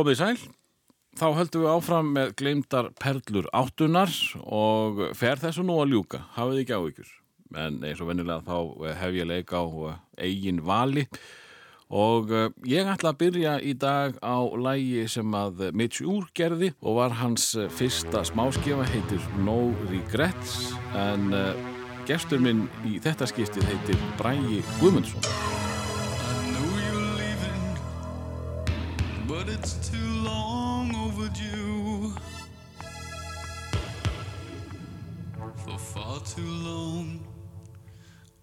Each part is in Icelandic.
Komið í sæl, þá höldum við áfram með gleymdar perlur áttunar og fer þessu nú að ljúka, hafið ekki á ykkur. En eins og vennilega þá hef ég leik á eigin vali og eh, ég ætla að byrja í dag á lægi sem að Mitch Úr gerði og var hans eh, fyrsta smáskefa heitir No Regrets en gestur minn í þetta skiptið heitir Bræi Guðmundsson.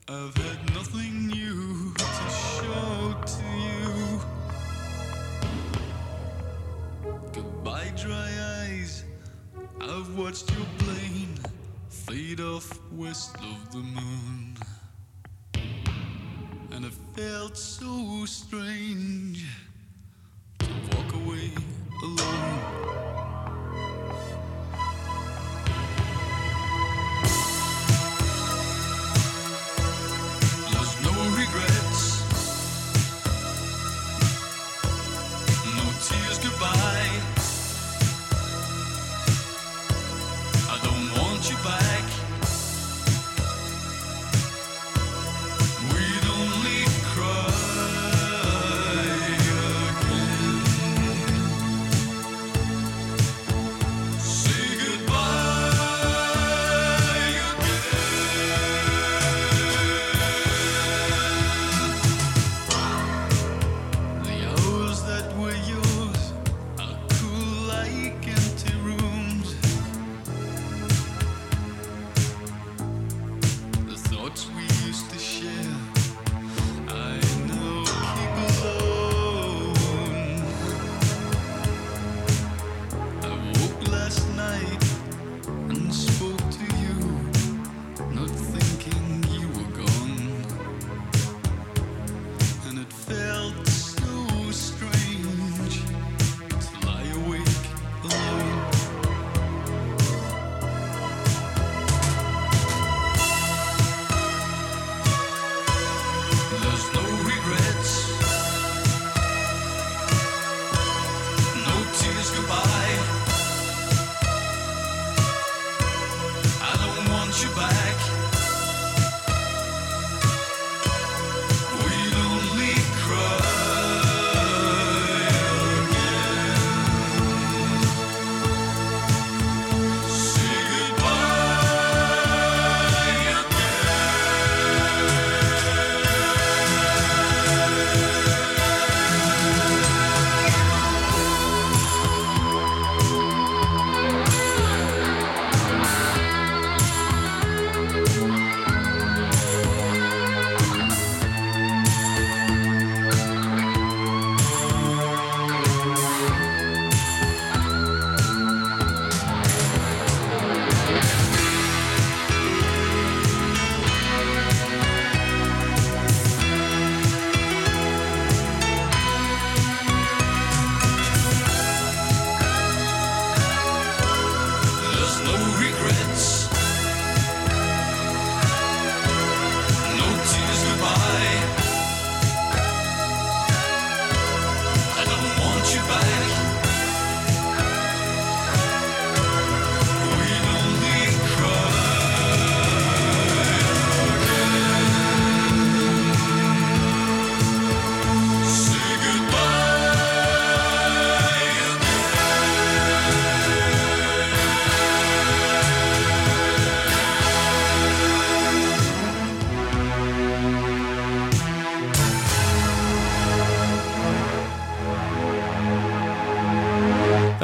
I've had nothing new to show to you. Goodbye, dry eyes. I've watched your plane fade off west of the moon. And it felt so strange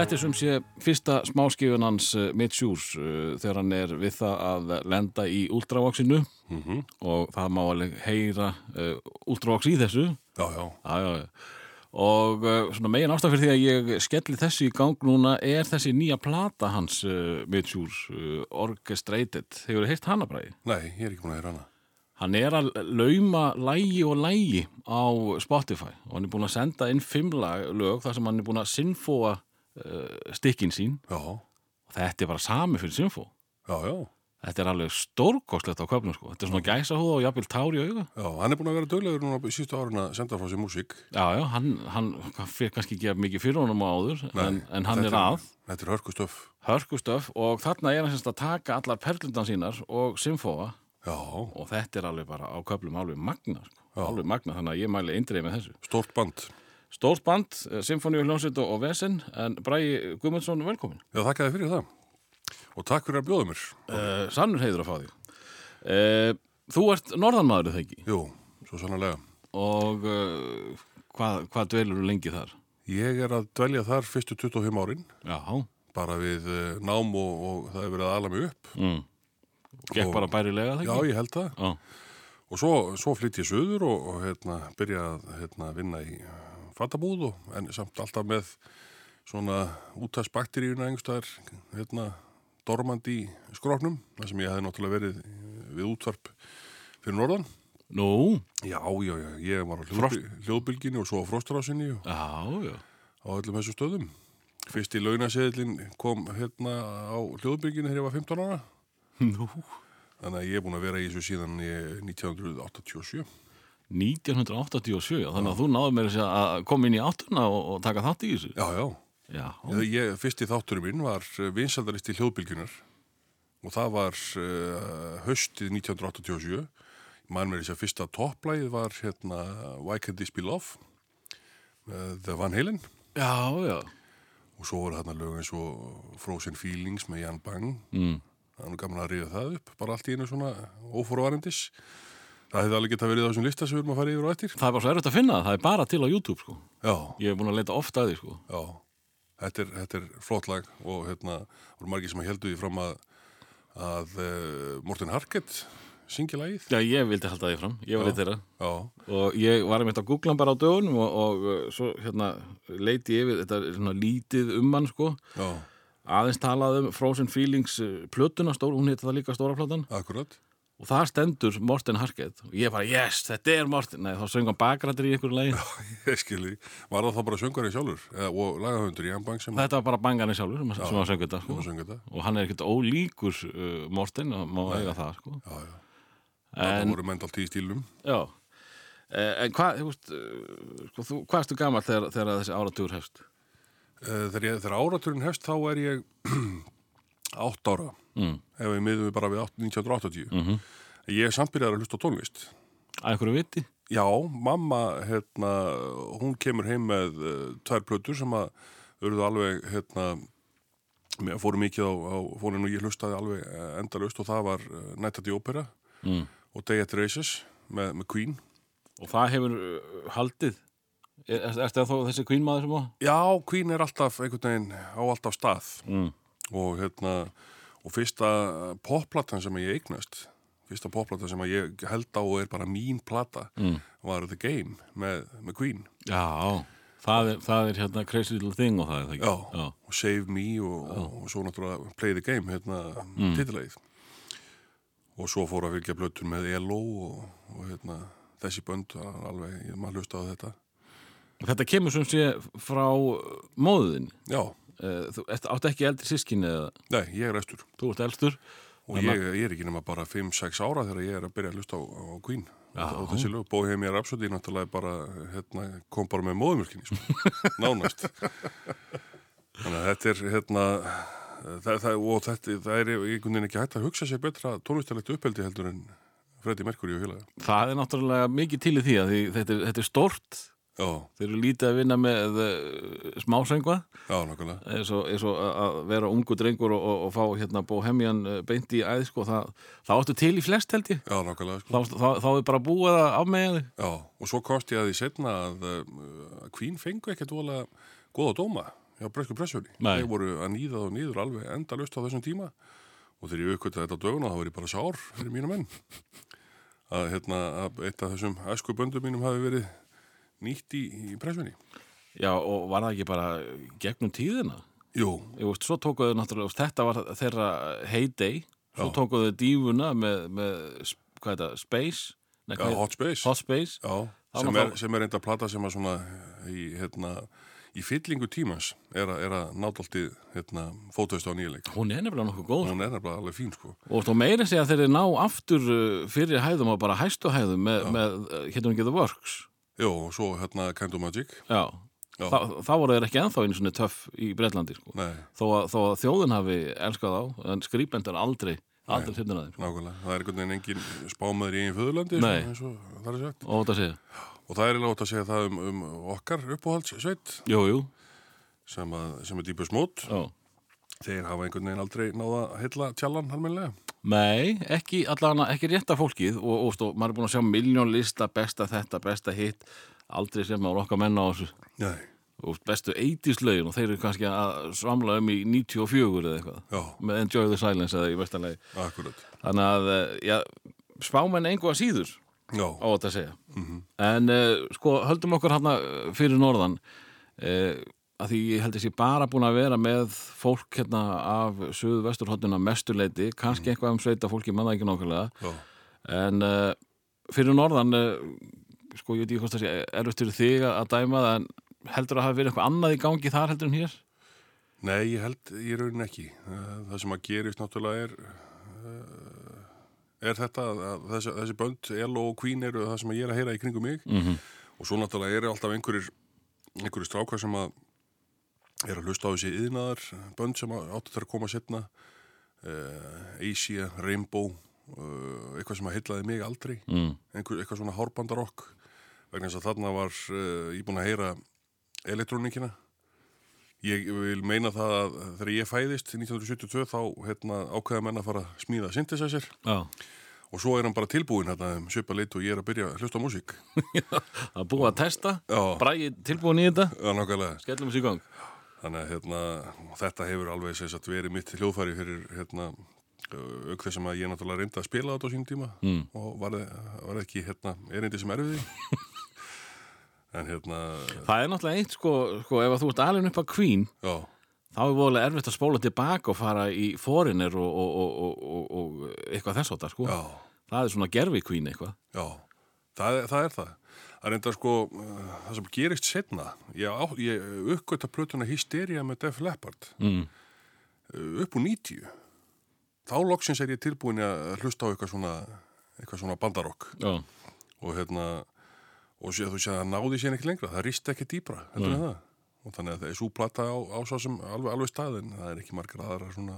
Þetta er sem sé fyrsta smáskifun hans uh, Mitchús uh, þegar hann er við það að lenda í ultravoxinu. Og það má alveg heyra uh, ultravox í þessu. Já, já, já, já, og uh, megin ástaf fyrir því að ég skelli þessu í gang núna er þessi nýja plata hans uh, uh, Orchestrated, hefur þið heyrt hana bræði? nei, ég er ekki búin að heyra hana. Hann er að lauma lægi og lægi á Spotify og hann er búin að senda inn fimm lag, lög þar sem hann er búin að sinfóa uh, stikkin sín Já, og þetta er bara sami fyrir sinfó já, já, Þetta er alveg stórkostlegt á köfnum sko. Þetta er svona gæsa húða og jafnvel tár í auga. Já, hann er búin að vera döglegur núna í sístu árin að senda frá sér músík. Já, já, hann, hann fyrir kannski ekki mikið fyrir honum áður, en, en hann er að, Þetta er hörkustöf. hörkustöf og þarna er hann semst að taka allar perlundan sínar og symfóa Já, og þetta er alveg bara á köflum alveg magna, sko. Alveg magna, þannig að ég mæli eindreið með þessu. stórt band. Stórt band, symfóníu hljómsveit og, og vesen, en Bræi Guðmundsson, velkomin. Já, þakka þið fyrir það. Og takk fyrir að bjóða mér. Uh, sannur heiður að fá því. Uh, þú ert norðanmaður, er það ekki? Jú, svo sannlega. Og uh, hvað, hvað dvelur þú lengi þar? Ég er að dvelja þar fyrstu 25 árin, Já, bara við eh, nám og, og það er verið að ala mig upp. mm. gekk bara bærilega það Já, ekki? ég held það. Já. Og svo, svo flytt ég söður og, og hérna, byrja að hérna, vinna í fattabúð og, en samt alltaf með svona útastbakteríuna einhverstaðar hérna, dormandi skróknum, þar sem ég hefði náttúrulega verið við útvarp fyrir norðan. Nú, Já, já, já, ég var á hljóðby, hljóðbylginni og svo á fróstarásinni og já, já. á öllum þessu stöðum. Fyrst í launaseðlinn kom hérna á hljóðbylginni þegar ég var 15 ára. Nú. Þannig að ég er búin að vera í þessu síðan í 1987. 1987, já, þannig að þú náður mér að koma inn í áttuna og, og taka þátt í þessu. Já, já. Já, Ég, ég, fyrsti þátturinn minn var vinsaldaristi hljóðbylgjunar og það var uh, haustið 1987 mann með þess að fyrsta topplægið var hérna Why Can't This Be Love með The Van Halen já, já. og svo voru hérna lög eins og Frozen Feelings með Jan Bang Mm. er nú gaman að ríða það upp bara allt í einu svona óforvarendis það hefði alveg geta verið á þessum lista sem við erum að fara yfir og eftir Það er bara svo erfitt að finna það, það er bara til á YouTube, sko. Já, Ég hef búin að leita ofta að því, sko. Já, þetta er, þetta er flott lag og hérna voru margir sem heldur því fram að, að uh, Morten Harket syngi lagið. Já, ég vildi halda því fram, ég var Já. eitt þeirra. Já, Og ég var einmitt að googla bara á dögunum og, og uh, svo hérna leiti ég yfir, þetta er svona lítið um hann, sko. já, Aðeins talað um Frozen Feelings uh, plötuna, stór, hún heiti það líka stóra platan. akkurat. Og þar stendur Morten Harket og ég bara, yes, þetta er Morten. Nei, þá söng hann bakrættir í einhverju lagi. Ég skilji, var það þá bara söngari sjálfur eða, og lagahöndur í Jambang sem, Þetta var bara bangarni sjálfur sem, sem að söng þetta, sem sko. Og hann er ekkert ólíkur uh, Morten, og má eiga það, sko. Já, já, það En, voru menn allt í stílum. já. Eh, En hvað, þú veist, uh, sko, þú, hvað erstu gammal þegar, þegar þessi áratugur hefst? Uh, þegar, ég, þegar áraturinn hefst þá er ég átt ára, Mm. ef við miðum við bara við 8, 1980. Mm Ég er samt byrjað að hlusta tónlist. Að einhverju viti? Já, mamma, hérna, hún kemur heim með uh, tvær plötur sem að urðu alveg, hérna, fóru mikið á, á fóninu og ég hlustaði alveg eh, endalaust og það var uh, Night at the Opera Mm. og Day at the Races með, með Queen. Og það hefur uh, haldið? Er, er, ertu þá þessi kvínmaður sem á? Já, Queen er alltaf einhvern veginn á alltaf stað Mm. og hérna, og fyrsta popplatan sem ég eignast, fyrsta popplatan sem ég held á og er bara mín plata Mm. var The Game með, með Queen. Já, það er, það er hérna Crazy Little Thing og það er það ekki? Já. Já. og Save Me og, og, og svo náttúrulega Play the Game, hérna mm. titilegið og svo fór að fylgja blötun með ELO og, og hérna þessi bönd alveg, ég maður hlusta á þetta Þetta kemur sem sé frá móðin. já, Þú ert- áttu ekki eldri sískinni eða nei, ég er restur þú ert elstur? og ég, ég er ekki nema bara 5-6 ára þegar ég er að byrja að hlusta á, á Queen Já. og þessi lög, Bohemian Rhapsody náttúrulega bara, hérna, kom bara með móðumörkinni sko. nánast þannig að þetta er hérna það, það, og þetta, það er einhvern veginn ekki hægt að hugsa sér betra tónlistarlegt uppeldi heldur en Freddy Mercury og félaga Það er náttúrulega mikið til í því að því þetta, er, þetta er stort. Já, Þeir eru lítið að vinna með já, nákvæmlega. Eins og, að að vera ungu drengur og, og, og fá hérna Bohemian uh, beint í æð sko, það, það áttu til í flest held ég. Já, nákvæmlega sko. þá, þá, þá er bara búið að afmega þig. Já, og svo kosti að því setna að uh, Queen fengu ekkert voðalega góða dóma hjá bresku pressunni. Nei. þeir voru að nýða þá nýður alveg endalust á þessum tíma. Og þegar ég aukvölda þetta döguna þá ég bara sár fyrir mínu menn. Að, hérna, að eitt af þessum æsku böndum mínum hafi verið nýtt í, í pressunni Já og var það ekki bara gegnum tíðina Jú, veist, svo tókuðu náttúrulega, þú þetta var þeirra heyday, svo Já. tókuðu dífuna með, með, hvað er það, Space? Nei, já, Hot Space Hot Space? Já, sem er, sem er enda plata sem að svona í, hérna, í fyllingu tímans er, að- er að nádolti hérna, fótveist á nýjuleik. Hún er nefnilega nokkuð góð Hún er nefnilega alveg fín, sko. og þá meira segja þegar þeir ná aftur uh, fyrir hæðum og bara hæstu hæðum með, með uh, hérna ekki The Works Jó, og svo hérna Kind of Magic. Já, Já. Þa, þá voru þeir ekki ennþá einu svona töff í Breitlandi sko. Þó, að, þó að þjóðin hafi elskað á en skrýpendar aldrei aldrei að þeim sko. nákvæmlega. Það er einhvern veginn engin spámaður í einn föðurlandi, og það og Og það er ótt að segja það um, um okkar uppáhaldssveit sem, sem er dýpust mót. já. Þeir hafa einhvern veginn aldrei náða að heilla tjallan halmennilega. Nei, ekki allan ekki rétta fólkið og, og, og maður er búin að sjá miljón lista, besta þetta, besta hitt aldrei sem á okkar menna á þessu. Nei, og bestu 80s lögin og þeir eru kannski að svamla um í 94 eða eitthvað já, með Enjoy the Silence eða í akkurat. þannig að, eh, já, spámenn einhvað síður Já, á þetta að segja. En uh, sko, höldum okkur hérna fyrir norðan. Uh, að því ég held að ég bara búin að vera með fólk hérna af söðu vesturhóttuna mestuleiti, kannski eitthvað um sveita fólki manna ekki nákvæmlega já. en uh, fyrir norðan uh, sko, ég veit ekki hvort það sé fyrir þig að dæma það en heldur að hafa verið eitthvað annað í gangi þar heldur en hér? Nei, ég held í raunin ekki. Eh, Það sem að gerist náttúrulega er, eh, er þetta að að þessi, þessi bönd, Elo og Queen eru það sem ég er að heyra í kringum mig Mm -hmm. og svo náttúrulega eru alltaf einhverjir, einhverjir strákar sem að er að hlusta á þessi yðnaðar bönd sem að áttu þær að koma setna Asia, Rainbow uh, eitthvað sem að heillaði mig aldrei. Mm. eitthvað svona hárbandarokk vegna þess að þarna var uh, ég búin að heyra elektrónikina. Ég vil meina það að þegar ég fæðist 1972 þá hérna, ákveða menn að fara að smíða synthesizer Já, og svo er hann bara tilbúin hérna um svipa lit og ég er að byrja að hlusta á músík. Er búið að testa. Bragi tilbúin í þetta, skellum þessu í gang Þannig að hérna, þetta hefur alveg sagt, verið mitt hljóðfæri fyrir hérna, auk þess að ég náttúrulega reyndi að spila þetta á sín tíma Mm. og var, var ekki hérna, erindi sem erfiði. en hérna, Það er náttúrulega eitt sko, sko ef að þú ert alveg upp að Queen já, þá er voðalega erfitt að spóla tilbaka og fara í foreigner og, og, og, og, og, og eitthvað þess átta sko. já, Það er svona gerfi Queen eitthvað. já, það, er- það er það. Það er enda sko, uh, það sem gerist setna, ég, ég uppgötta plötuna Hysteria með Def Leppard Mm. uh, upp úr 90. Þá loksins er ég tilbúin að hlusta á eitthvað svona, eitthvað svona bandarokk. Já, og hérna og sé, þú sé að það náði sér ekki lengra það rist ekki dýbra heldur en það og þannig að það er svo plata á, á svo sem alveg, alveg stað en það er ekki margar aðra svona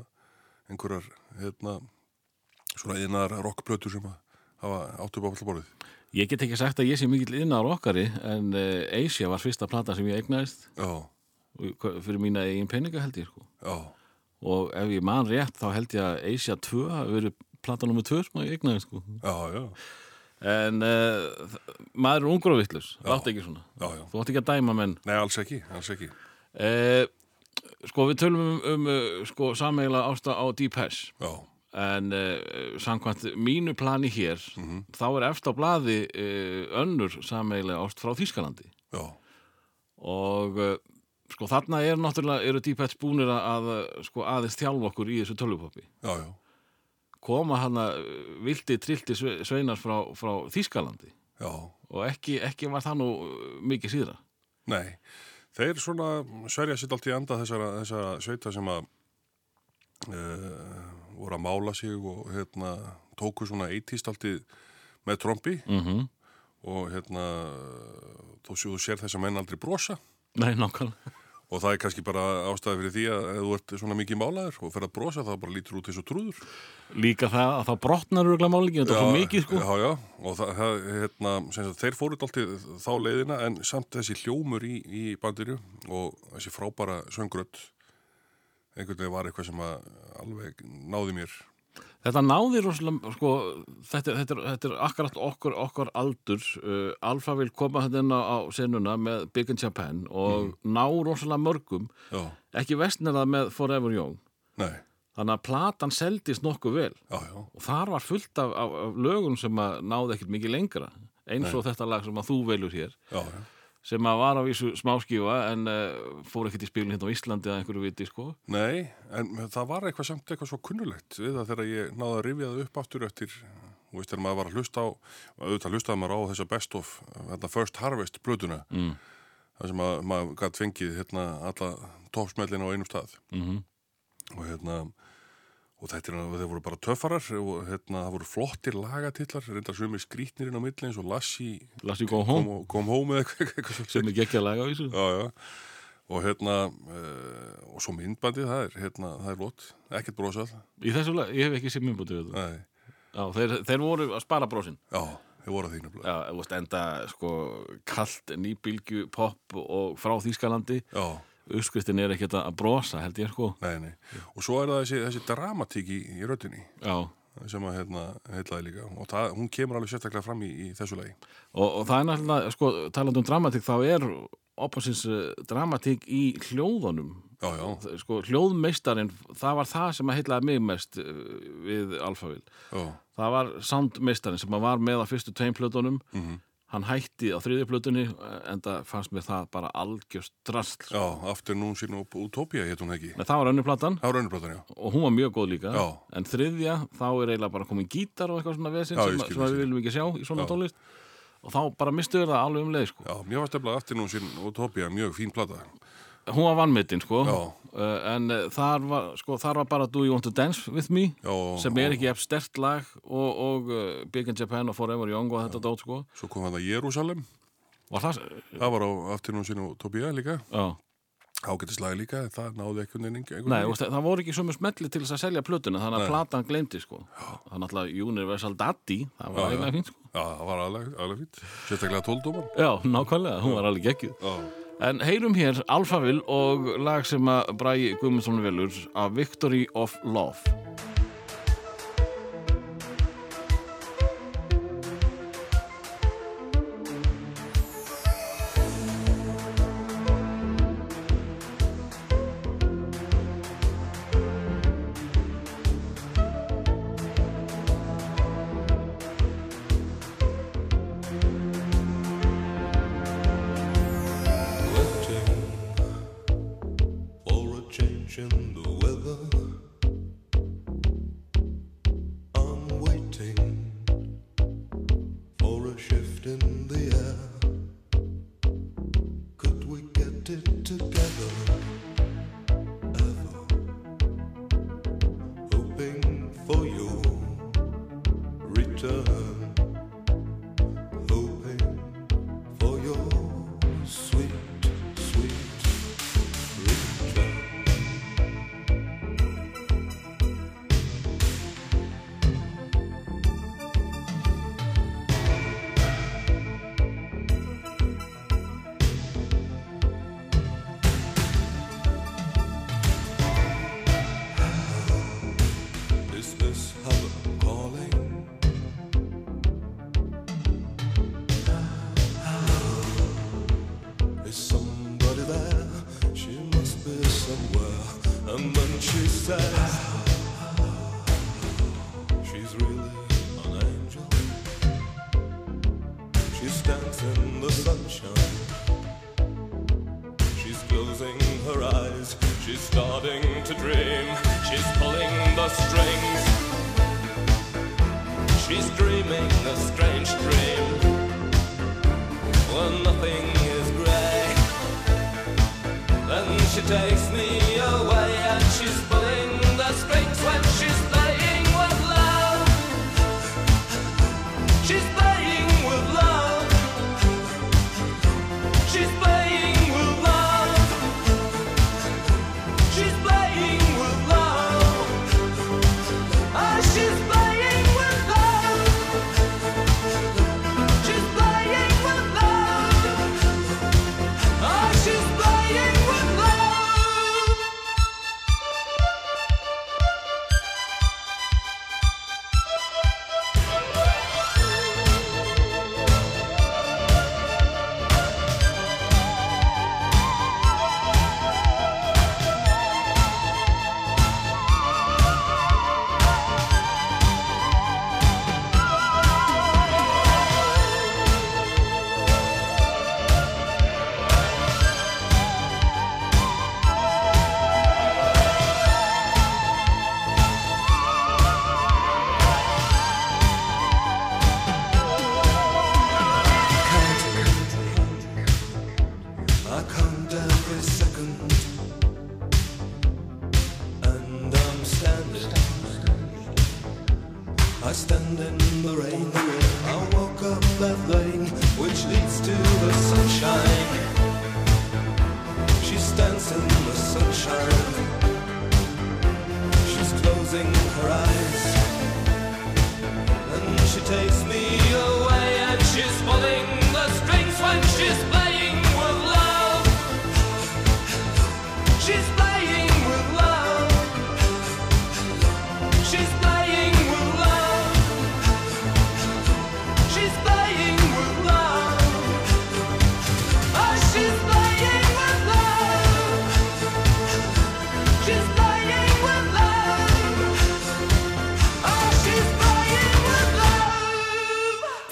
einhverjar hérna, svona einar rockplötur sem að hafa áttu upp á allaborðið ég get ekki sagt að ég sé mikill innar okkari en uh, Asia var fyrsta plata sem ég eignaðist. Hva- fyrir mína eigin peninga held ég sko. já, og ef ég man rétt þá held ég að Asia 2 hafi verið plata nummer 2 sem ég eignaðist sko. já, en uh, maður er ungur og vittlus, átt ekki svona. Já, já. þú átt ekki að dæma menn. Nei, alls ekki, alls ekki. Uh, sko við tölum um, um sko, sammeila ásta á Deep Hash Já, en uh, samkvæmt mínu plani hér þá er eftir á blaði uh, önnur sammeila ást frá Þýskalandi. Já, og uh, sko þarna er náttúrulega eru Deep Hash búnir að, að sko aðeins þjálfa okkur í þessu tölvupoppi koma hana vildi trilti sve- sveinar frá, frá Þýskalandi. Já. Og ekki, ekki var það nú mikið síðra. Nei, þeir svona sverja sitt allt í anda þessara, þessara sveita sem að voru að mála sig og hérna tóku svona eitist allt í með trombi mm -hmm. og hérna þú séu þú sér þess að menn aldrei brosa. Nei, nákvæmlega. Og það er kannski bara ástæði fyrir því að ef þú ert svona mikið málaður og fer að brosa þá bara lítur út eins og trúður. Líka það að þá brotnar örgulega málingin, þetta er svo mikið sko. Já, já, og það, það hérna, sagt, þeir fóruð alltaf þá leiðina en samt þessi hljómur í, í bandinu og þessi frábæra söngrödd einhvern veginn var eitthvað sem að alveg náði mér. Þetta náði rosalega, sko, þetta, þetta, þetta er akkurat okkur, okkur aldur. Uh, Alfa vil koma þetta inn á, senuna með Big in Japan og ná rosalega mörgum, Já, ekki vestnirða með Forever Young. nei, Þannig að platan seldist nokkuð vel. Já, já, og þar var fullt af, af, af lögum sem að náði ekkert mikið lengra. Eins og þetta lag sem að þú velur hér, já, já, sem að var á vísu smáskífa en uh, fór ekkert í spilin hérna á Íslandi að einhverju viti, sko. nei, en það var eitthvað samt eitthvað svo kunnulegt við það þegar ég náði að rifja það upp aftur eftir, þú veist, þegar maður var að hlusta á auðvitað hlustaði maður á þessa best of þetta First Harvest blötuna Mm. Það sem að maður gætt fengið hérna alla toppsmellina á einum stað. Mhm. Og hérna, og þetta er, voru bara töffarar og hérna, það voru flottir lagatillar, reyndar sumir skrítnir inn á milli eins og Lassi Lassi go home, kom, kom home sem er geggja laga á þessu. Og hérna, uh, og svo myndbandið, það er, hérna, það er flott, ekkert brosað. Í þessu lag, ég hef ekki þetta. Nei, Já, þeir, þeir voru að spara brósin. já, þeir voru að nefnilega. Já, þú veist, enda, sko, kallt nýbylgju pop og frá Þýskalandi. Já, Uppskriftin er ekkert að brosa, held ég, sko. nei, nei. Og svo er það þessi, þessi dramatík í, í röddinni Já, sem að, hérna, heitlaði líka. Og það, hún kemur alveg sérstaklega fram í, í þessu lagi. og, og það er náttúrulega, sko, talandi um dramatík, þá er opposins dramatík í hljóðunum. Já, já, Sko, hljóðmeistarinn, það var það sem að heitlaði mig mest uh, við Alphaville. Það var soundmeistarinn sem að var með á fyrstu tveim plötunum. Mhm. Hann hætti á þriðju plötunni, en það fannst mér það bara algjörst drasl. já, aftur nú sín og Utopia hétt hún ekki. Nei, það var önnurplatan, já. og hún var mjög góð líka. Já. En þriðja, þá er eiginlega bara komin gítar og eitthvað svona vesinn Já, sem, sem við viljum ekki sjá í svona Já. tónlist. Og þá bara mistuður það alveg um leið, sko. Já, mér var stefnað aftur nú sín Utopia, mjög fín plata. Hún var vannmittin, sko. Já. Uh, en uh, þar, var, sko, þar var bara Do You Want to Dance With Me Já, sem er ekki eftir stert lag og, og uh, Big in Japan og Forever Young og þetta dót, sko. Svo kom hann að Jérúsalem, Var það... það var á aftur nú sín Utopia líka. Já. Ágættislagi líka, en það náði ekki unni Nei, veist, það voru ekki sömu smelli til þess að selja plötuna þannig að Nei. platan gleymdi sko það er náttúrulega Universal Daddy það var Já, já. eiginlega fínt sko Já, það var alveg, alveg fínt. Sérstaklega tóldóman. Já, nákvæmlega, hún var alveg geggjuð Já. En heyrum hér Alphaville og lag sem að Bræði Guðmundsson velur af Victory of Love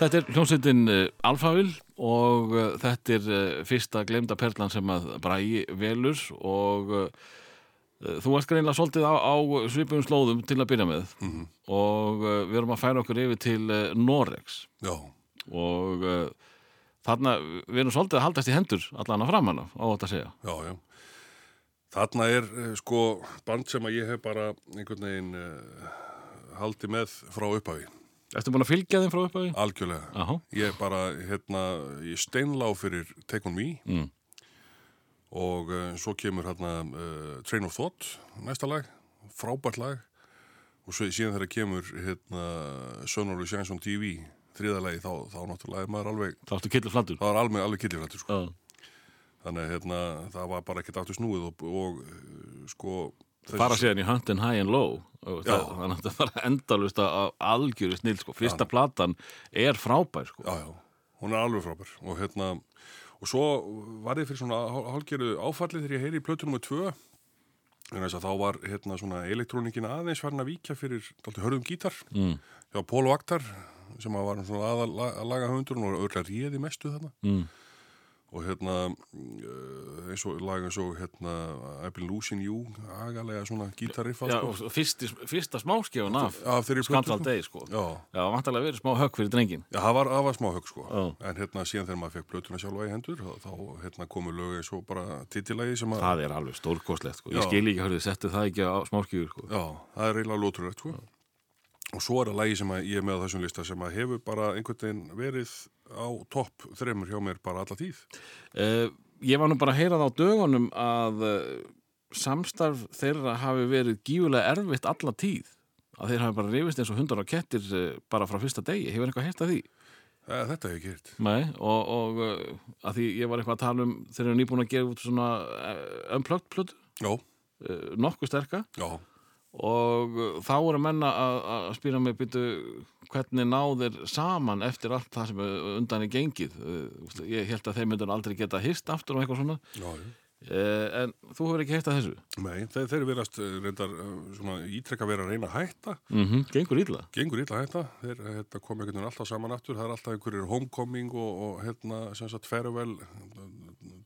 Þetta er hljómsveitin uh, Alfavil og uh, þetta er uh, fyrsta glemda perlan sem að Bragi velur og þú varst greinlega svolítið á, á svipum slóðum til að byrja með og uh, við erum að færa okkur yfir til Norex Já, og þarna við erum svolítið að haldast í hendur allan að framanna á þetta að segja. já, já. Þarna er eh, sko band sem að ég hef bara einhvern veginn uh, haldið með frá upphafi, Ertu búin að fylgja þeim frá upphæði? algjörlega. Aha. Ég bara, hérna, ég steinlá fyrir Take On Me Mm. og uh, svo kemur hérna uh, Train of Thought, næsta lag, frábært lag og svo, síðan þegar kemur hérna Sonor Shines on TV, þriðalagi, þá, þá náttúrulega er maður alveg, Það áttu killu flattur. það var alveg, alveg killifrættur sko. Já. Þannig hérna, það var bara ekkert aftur snúið og, og uh, sko... fara síðan í Hunt and High and Low og Já. þannig að það fara endalust að algjöru snill sko. fyrsta platan er frábær sko. Já, já, hún er alveg frábær og hérna, og svo var ég fyrir svona hálfgerðu áfallið þegar ég heyri í plötu nummer tvö að þá var hérna svona elektrónikin aðeins farin að víkja fyrir dálítið hörðum gítar mm. hjá Pól Vaktar sem að var svona aðal að laga höfundur og örlega réði mestu þarna Mm. Og hérna uh, eins og laga eins og hérna I've been losing you agalega svona gítarriffa Já, sko. og fyrsti, fyrsta smáskefun af af Skandal Day sko. Já, Já, vantarlega verið smá högg fyrir drengin Já, það var, það var smá högg sko Já. En hérna síðan þegar maður fekk plötuna sjálfa í hendur þá, hérna komu lög eins og bara titilagi sem að Það er alveg stórkostlegt sko. Ég Já. skil ekki hörðu, settu það ekki á smáskefur sko. Já, það er eiginlega lótrulegt sko Og svo er það lagi sem ég er með á þessum lista sem að hefur bara einhvern veginn verið á topp þreymur hjá mér bara alla tíð. Uh, Ég var nú bara að heyra það á dögunum að uh, samstarf þeirra hafi verið gífulega erfitt alla tíð. Að þeir hafi bara rifist eins og hundar og kettir uh, bara frá fyrsta degi, hefur eitthvað heyrt að því? Þetta hef ég hýrt Nei, og, og að því ég var eitthvað að tala um þeir eru nýbúin að gefa út svona unplugged plötu, Já, nokkuð sterka? Já, og uh, þá voru menna að, að spýra mig byttu hvernig náðir saman eftir allt það sem uh, undan er gengið? Uh, ég held að þeir myndur aldrei geta hist aftur og eitthvað svona. Já, uh, en þú hefur ekki heitt að þessu? Nei, þeir, þeir verast eh, reyndar eh, ítrekka vera reyna að hætta. Mm gengur illa. Gengur illa að hætta, þeir hérna, kom einhvern veginn alltaf saman aftur, það er alltaf einhverjir homecoming og, og hérna, sem sagt, farewell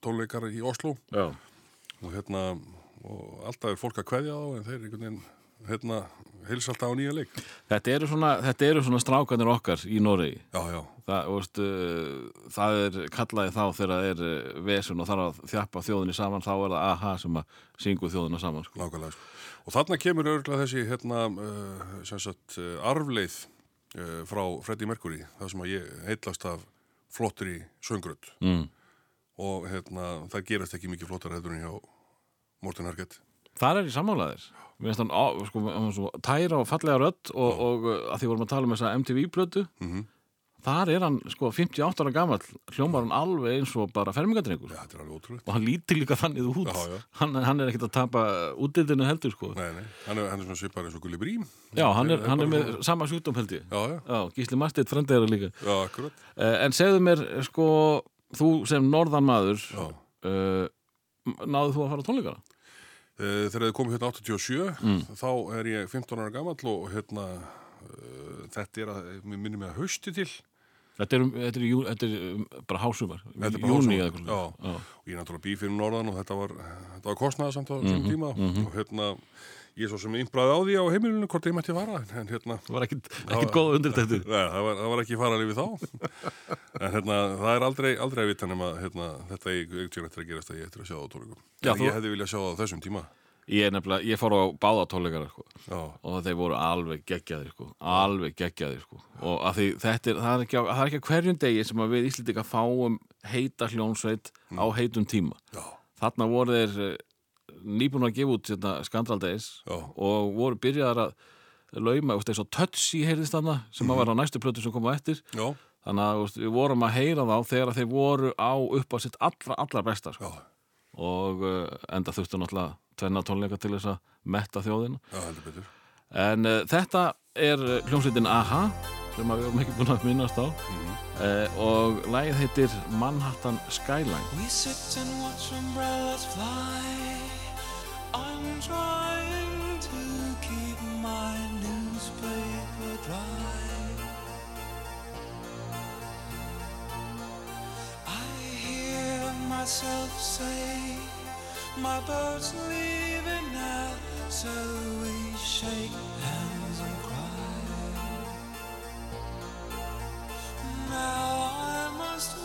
tónleikar í Oslo Já. og hérna, og alltaf er fólk að kveðja þá en þeir einhvern veginn, hérna, heils alltaf á nýja leik. Þetta eru svona, þetta eru svona strákanir okkar í já, það, uh, það er kallaði þá þegar það er uh, vesun og þarf að þjappa þjóðinni saman þá er það aha sem að syngu þjóðina saman sko. nákvæmlega. Sko. Og þarna kemur örgulega þessi, hérna, uh, sem sagt, arfleið uh, frá Freddie Mercury, það sem að ég heitlast af flottri söngrödd mm. og hérna, það gerast ekki mikið flottar hefður en hjá Morten Harkett. Þar er ég sammálaðir Mér finnst hann sko, svo tæra og fallega rödd og, og uh, að því vorum að tala um þessa MTV-plötu Mhm. þar er hann sko 58 ára gamall hljómar hann alveg eins og bara fermingadrengur Já, þetta er alveg ótrúlega. og hann lítir líka þannig út Já, já. Hann, hann er ekkert að tapa útildinu heldur sko Nei, nei, hann er, hann er svona svipar eins og Gulli Brím. Já, hann er, Það hann er með sama sjúkdóm held ég Já, já, Já, Gísli Marteit frendið er líka já, akkurat. uh, En segðu mér sko þú sem norðanmaður Já. uh, náðu þú að fara? Eh, Þegar þið komið hérna 87, Mm. þá er ég 15 ára gamall og hérna, uh, þetta er að, mér minnum ég að hausti til. Þetta er, um- þetta er, jú, þetta er um, bara hásumar Þetta er bara hásumar, eða eitthvað og ég er náttúrulega býð fyrir norðan og þetta var, var kostnaða samt á þessum Mhm, tíma og hérna, ég svo sem imbraði á því á heimilinu hvort ég mætti fara, en hérna, Það var ekkit, ekkit góð undir þetta Nei, það var, það var ekki fara lífið þá. En hérna, það er aldrei, aldrei að vita nema hérna, þetta er ekki eftir að gerast að ég eftir að sjá það á tónleikum. Já, en þú- ég hefði viljað sjá það á þessum tíma. Ég, er nefnilega, ég fór á báða tónleikara sko. Og þeir voru alveg geggjaðir sko. alveg geggjaðir sko. og því þetta er, það er ekki það er ekki hverjum degi sem við Íslendinga fáum heita hljónsveit á heitum tíma. Já, þarna voru þeir eh, nýbúin að gefa út hérna, skandaldegis Já. og voru byrjaðar að lauma, þú veist, eins og Tutsi heyrðist þarna sem að var á næstu plötu sem kom á eftir já, þannig að veist, við vorum að heyra þá þegar þeir voru á upp á sitt allra, allra besta sko. og uh, enda þurftu náttúrulega tvenna tónleika til þess að metta þjóðina já, heldur betur. en uh, þetta er uh, hljómsveitin AHA sem við erum ekki búin að minnast á uh, og lagið heitir Manhattan Skyline We sit and watch umbrellas fly. I'm trying to keep my newspaper dry. I hear myself say, My boat's leaving now, so we shake hands and cry. Now I must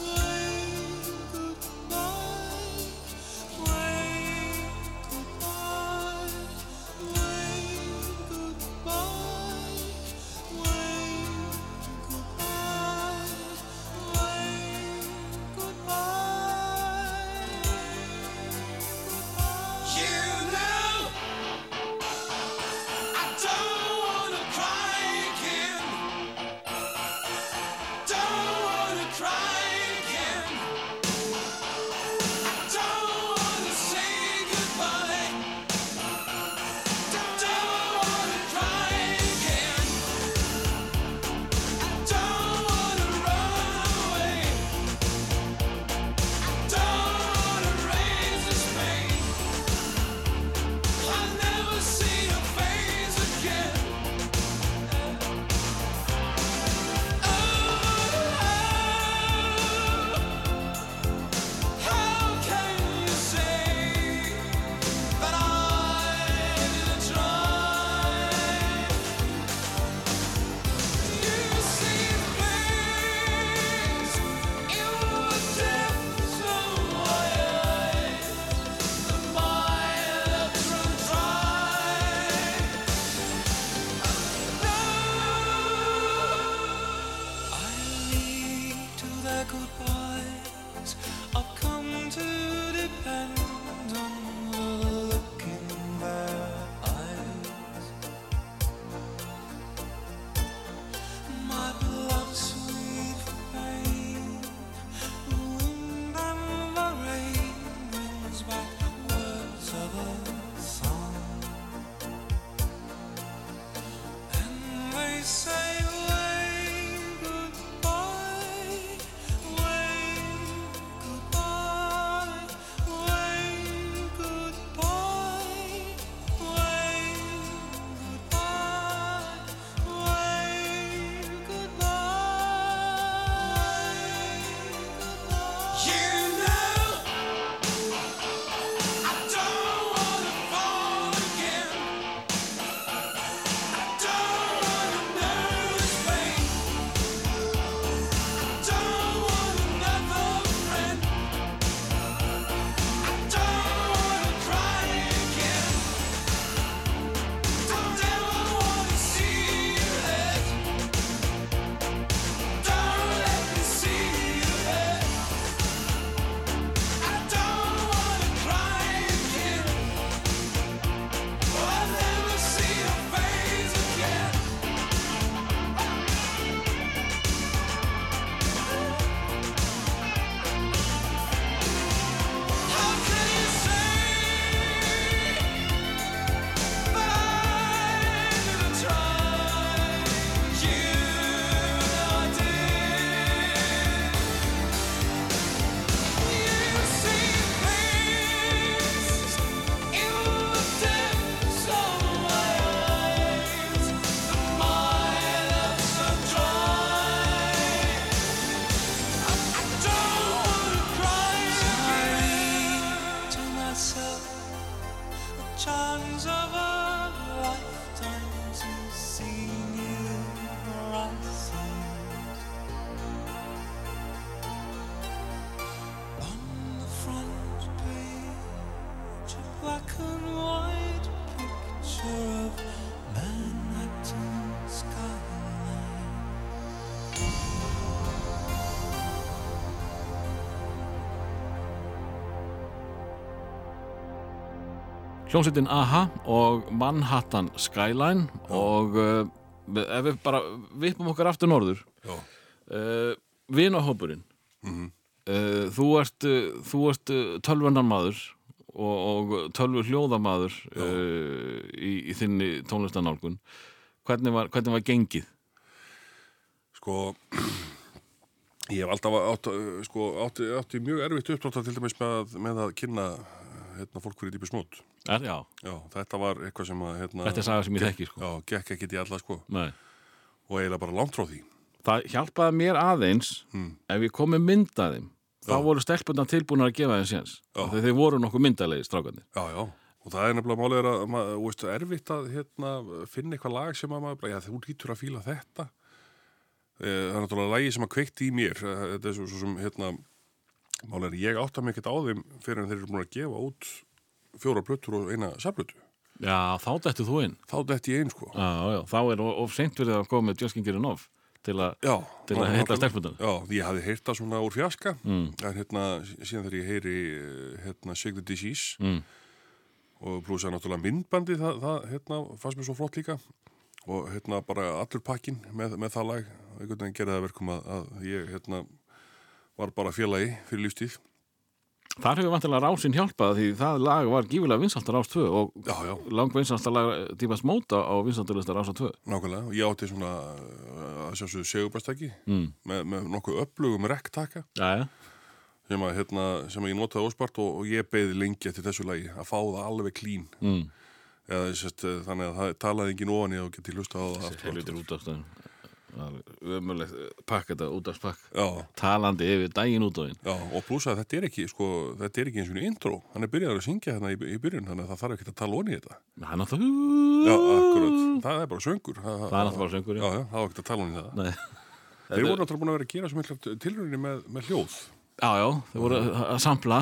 hljómsveitin AHA og Manhattan Skyline og uh, ef við bara vippum okkar aftur norður. Já, uh, vinahópurinn. Mhm. uh, þú ert, ert uh, tölvunarmaður og, og tölvu hljóðamaður uh, í, í þinni tónlistanálgun hvernig var, hvernig var gengið? sko ég hef alltaf átt, sko, átti, átti mjög erfitt uppdrátt til dæmis með, með að kynna hérna, fólk fyrir dýpi smót Er, já, Já, þetta var eitthvað sem að hérna, þetta er saga sem ég þekki sko. Já, gekk ekkit í alla sko. Nei. og eiginlega bara langt frá því. Það hjálpaði mér aðeins Hmm. ef ég kom með myndaðim þá voru stelpunna tilbúin að gefa þeim séns. Þegar þeir voru nokkuð myndalegi strákarnir. Já, já, og það er nefnilega er að maður, þú veist, erfitt að hérna, finna eitthvað lag sem að maður, já, þú lítur að fíla þetta. Eh, það er náttúrulega lagi sem að kveikti í mér. Eh, þetta er svo, svo sem, hérna málið er að ég átta ekkert á þeim fyrir en þeir eru búin að gefa út fjóra plötur og eina safplötu. Já, þá dættu þú inn. Þá detti ég einn, sko. Já, já, þá er of, of seint verið að koma með Just King Getting Off til að nákvæmlega. stelpurnar. Já, ég hafði heyrt það svona úr fjaska Mm. en hérna, sí- síðan þegar ég heyri hérna, Sig the Disease mm, og pluss að náttúrulega myndbandi það, það hérna, fannst mér svo flott líka. Og hérna bara allur pakkin með, með það lag. Einhvern veginn gerði það verkum að, að ég hérna var bara félagi fyrir lífstíð Þar hefur vantilega rásin hjálpað því það lag var gífulega vinsaltar ás 2 og Já, já, lang vinsaltar lag típast móta á vinsaltarlistar ása 2 nákvæmlega og ég átti svona uh, að sjálfsögðu segubastaki mm. með, með nokkuð upplugum rektaka Já, já, sem, að, hérna, sem ég notaði óspart og, og ég beði lengi eftir þessu lagi að fá það alveg klín mm. eða sérst, eh, þannig að það talaði engin ofan í og geti hlusta á það aftur og helvitir aftur. útafstöðin Ömulegt pakk þetta útafspakk Já, talandi yfir daginn út á hinn og pluss að þetta er ekki, sko, þetta er ekki eins og intro. Hann er byrjað að syngja hérna í, í byrjun, þannig að það þarf ekki að tala onni í þetta. Það er Já. Það er bara söngur. Það, Það er náttúrulega bara söngur, já. Já, það var ekki að tala onni í. Nei. Þeir voru náttúrulega búin að vera að gera svo mikla tilrauninni með, með hljóð. Já, já, þeir voru að sampla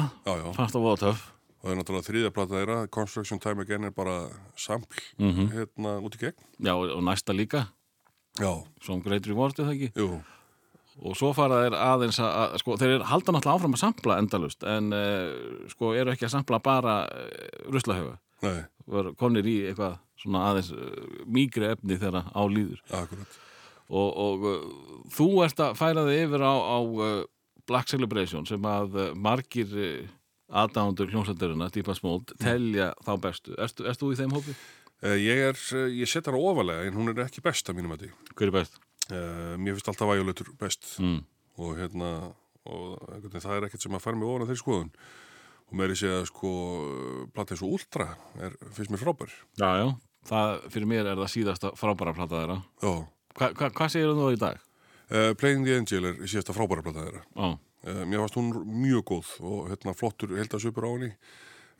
fannst á voðatöf Og það er náttúrulega þriðja plata þeirra, Construction Time Again er bara sampl Mhm. hérna út í gegn. Já, og næsta líka, Great Reward, er það ekki? Jú, og svo fara þeir aðeins að, sko, þeir halda náttúrulega áfram að sampla endalust en uh, sko eru ekki að sampla bara ruslahöfa nei, Var konir í eitthvað svona aðeins uh, mýgri efni þegar á líður. Akkurat. og, og uh, þú ert að færa þig yfir á, á Black Celebration sem að margir aðdándur hljómsætturina, Deepa Smold, telja þá bestu. Erst, þú í þeim hópi? Uh, ég er, uh, ég set hana ofalega en hún er ekki best að mínum að því. Hver er best? Uh, mér finnst alltaf væjuletur best. Mm. og hérna og það er ekkert sem að fara mig ofan að þeirri skoðun og meiri sé að sko platta eins og Ultra er, finnst mér frábær Já, já. Það, fyrir mér er það síðasta frábæra plata þeirra. já, Hva, hva, hvað segir þú í dag? uh, Playing the Angel er síðasta frábæra platta þeirra uh, mér varst hún mjög góð og hérna flottur heldasupur á henni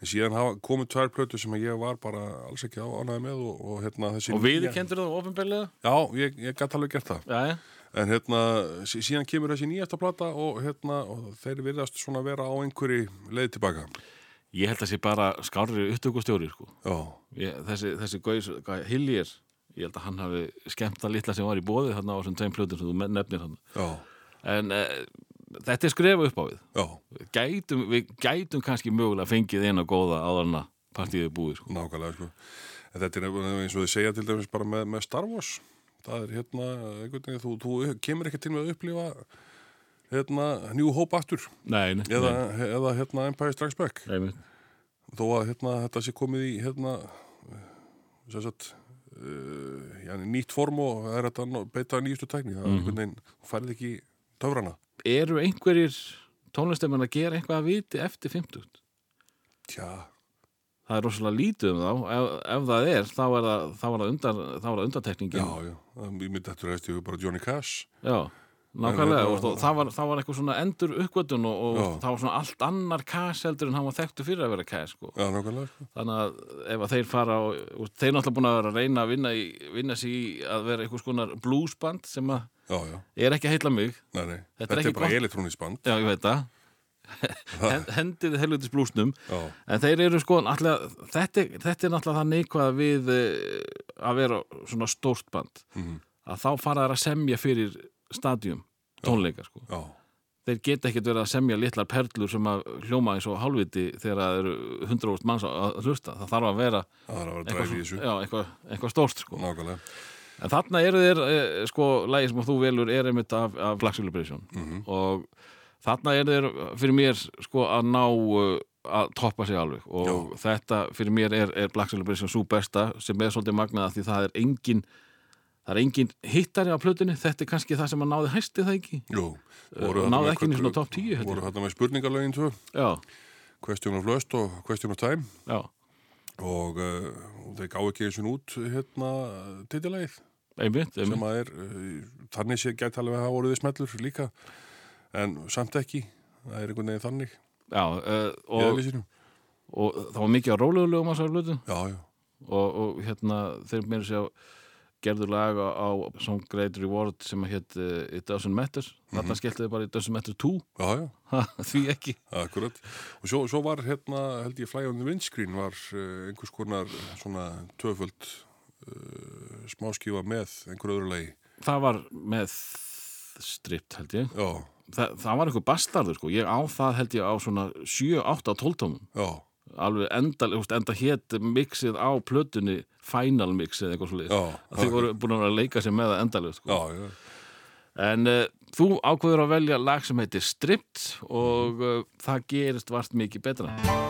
en síðan hafa komið tvær plötu sem ég var bara alls ekki ánæði með og, og hérna þessi og við kendur það ofinbeglega? já, ég, ég gæti alveg gert það Já, já. en hérna sí- síðan kemur þessi nýjasta plata og hérna og þeir virðast svona vera á einhverju leið tilbaka Ég held að sé bara skárri upptökustjóri, sko. já, Ég, þessi, þessi gauðs, Hillier, ég held að hann hafi skemmt að litla sem var í bóði þarna á þessum tveim plötum sem þú nefnir hann. já, En uh, þetta er skrefa upp á við. Gætum, við gætum kannski mögulega fengið eina góða áðurna partíðið búið, sko. Nákvæmlega, sko. En þetta er eins og þið segja til dæmis bara með, með Star Wars. Það er hérna, einhvern veginn, þú, þú kemur ekki til með að upplifa hérna New Hope aftur Nei, nei, eða, nei, eða hérna Empire Strikes Back. Þó að hérna þetta sé komið í hérna, sem sagt, uh, já, nýtt form og það er þetta að beita nýjustu tækni. Það veginn, þú færið ekki töfrana. Eru einhverjir tónlistemenn að gera eitthvað að viti eftir 50? Tja, Það er rosalega lítið um þá. Ef, ef það er, þá er það, þá er það, undar, þá er það undartekningin. já, já. Ég myndi þetta reyst ég bara Johnny Cash. Já, nákvæmlega. En Og, þetta- og það, var, það var eitthvað svona endur uppgötun og, og það var svona allt annar cash heldur en hann var þekktu fyrir að vera cash, sko. Já, nákvæmlega, sko. Þannig að ef að þeir fara og, þeir náttúrulega búin að vera að reyna að vinna, í, vinna sig í að vera eitthvað skonar bluesband sem að Já. er ekki að heilla mig. Nei, nei. Þetta er Þetta, ekki er bara elektrónisband. Já, ég veit það. Hen- Hendið helvitis blúsnum. Já, En þeir eru sko, allega, þetta, er- þetta er náttúrulega það neikvað við eh, að vera svona stórt band Mhm. að þá fara þær að semja fyrir stadium tónleika sko. já. þeir geta ekkert verið að semja litlar perlur sem að hljóma eins og hálfviti þegar það eru 100 manns að hlusta það þarf að vera er vera eitthvað, eitthvað, eitthvað stórt sko. Nákvæmlega. En þarna eru þeir eh, sko, lægi sem þú velur er einmitt af, af Black Celebration Mhm. og þarna eru þeir fyrir mér sko að ná uh, að toppa sig alveg. Og þetta fyrir mér er, er Black Celebration svo besta sem er svolítið magnað því það er engin það er engin hittari á plötunni. Þetta er kannski það sem að náði hæsti það ekki? Jú. Voru náði ekki með- svona topp 10, held ég. Voru þetta með spurningarlögin tvö, já, Question of Lust og Question of Time. Já, og uh, þeir gá ekki og út hérna titilægið einmitt, sem einmitt. að er, uh, þannig sé gæti alveg að hafa voruð smellur líka en samt ekki, það er einhvern veginn þannig. Já, uh, og, eðlisínum. og það var mikið á rólegulegu já, og, og hérna þeir meira sér gerðu lag á, Some Great Reward sem að hétt uh, It Doesn't Matter. Þarna skelltu þið bara It Doesn't Matter 2 já, já, Ha, því ekki. Akkurat. Og svo, svo var hérna, held ég, Fly on the Windscreen var uh, einhvers konar svona töföld uh, smáskífa með einhver öðru lagi. Það var með stript held ég. Þa, það var einhver bastardur sko. Ég á það held ég á svona 7-8 12 tómum. Já, alveg enda, þú veist, enda hétt mixið á plötunni final mixið eitthvað Já, þeir voru búin að leika sér með það endalega sko. já, já, En uh, þú ákveður að velja lag sem heitir Stript og uh, það gerist vart mikið betra.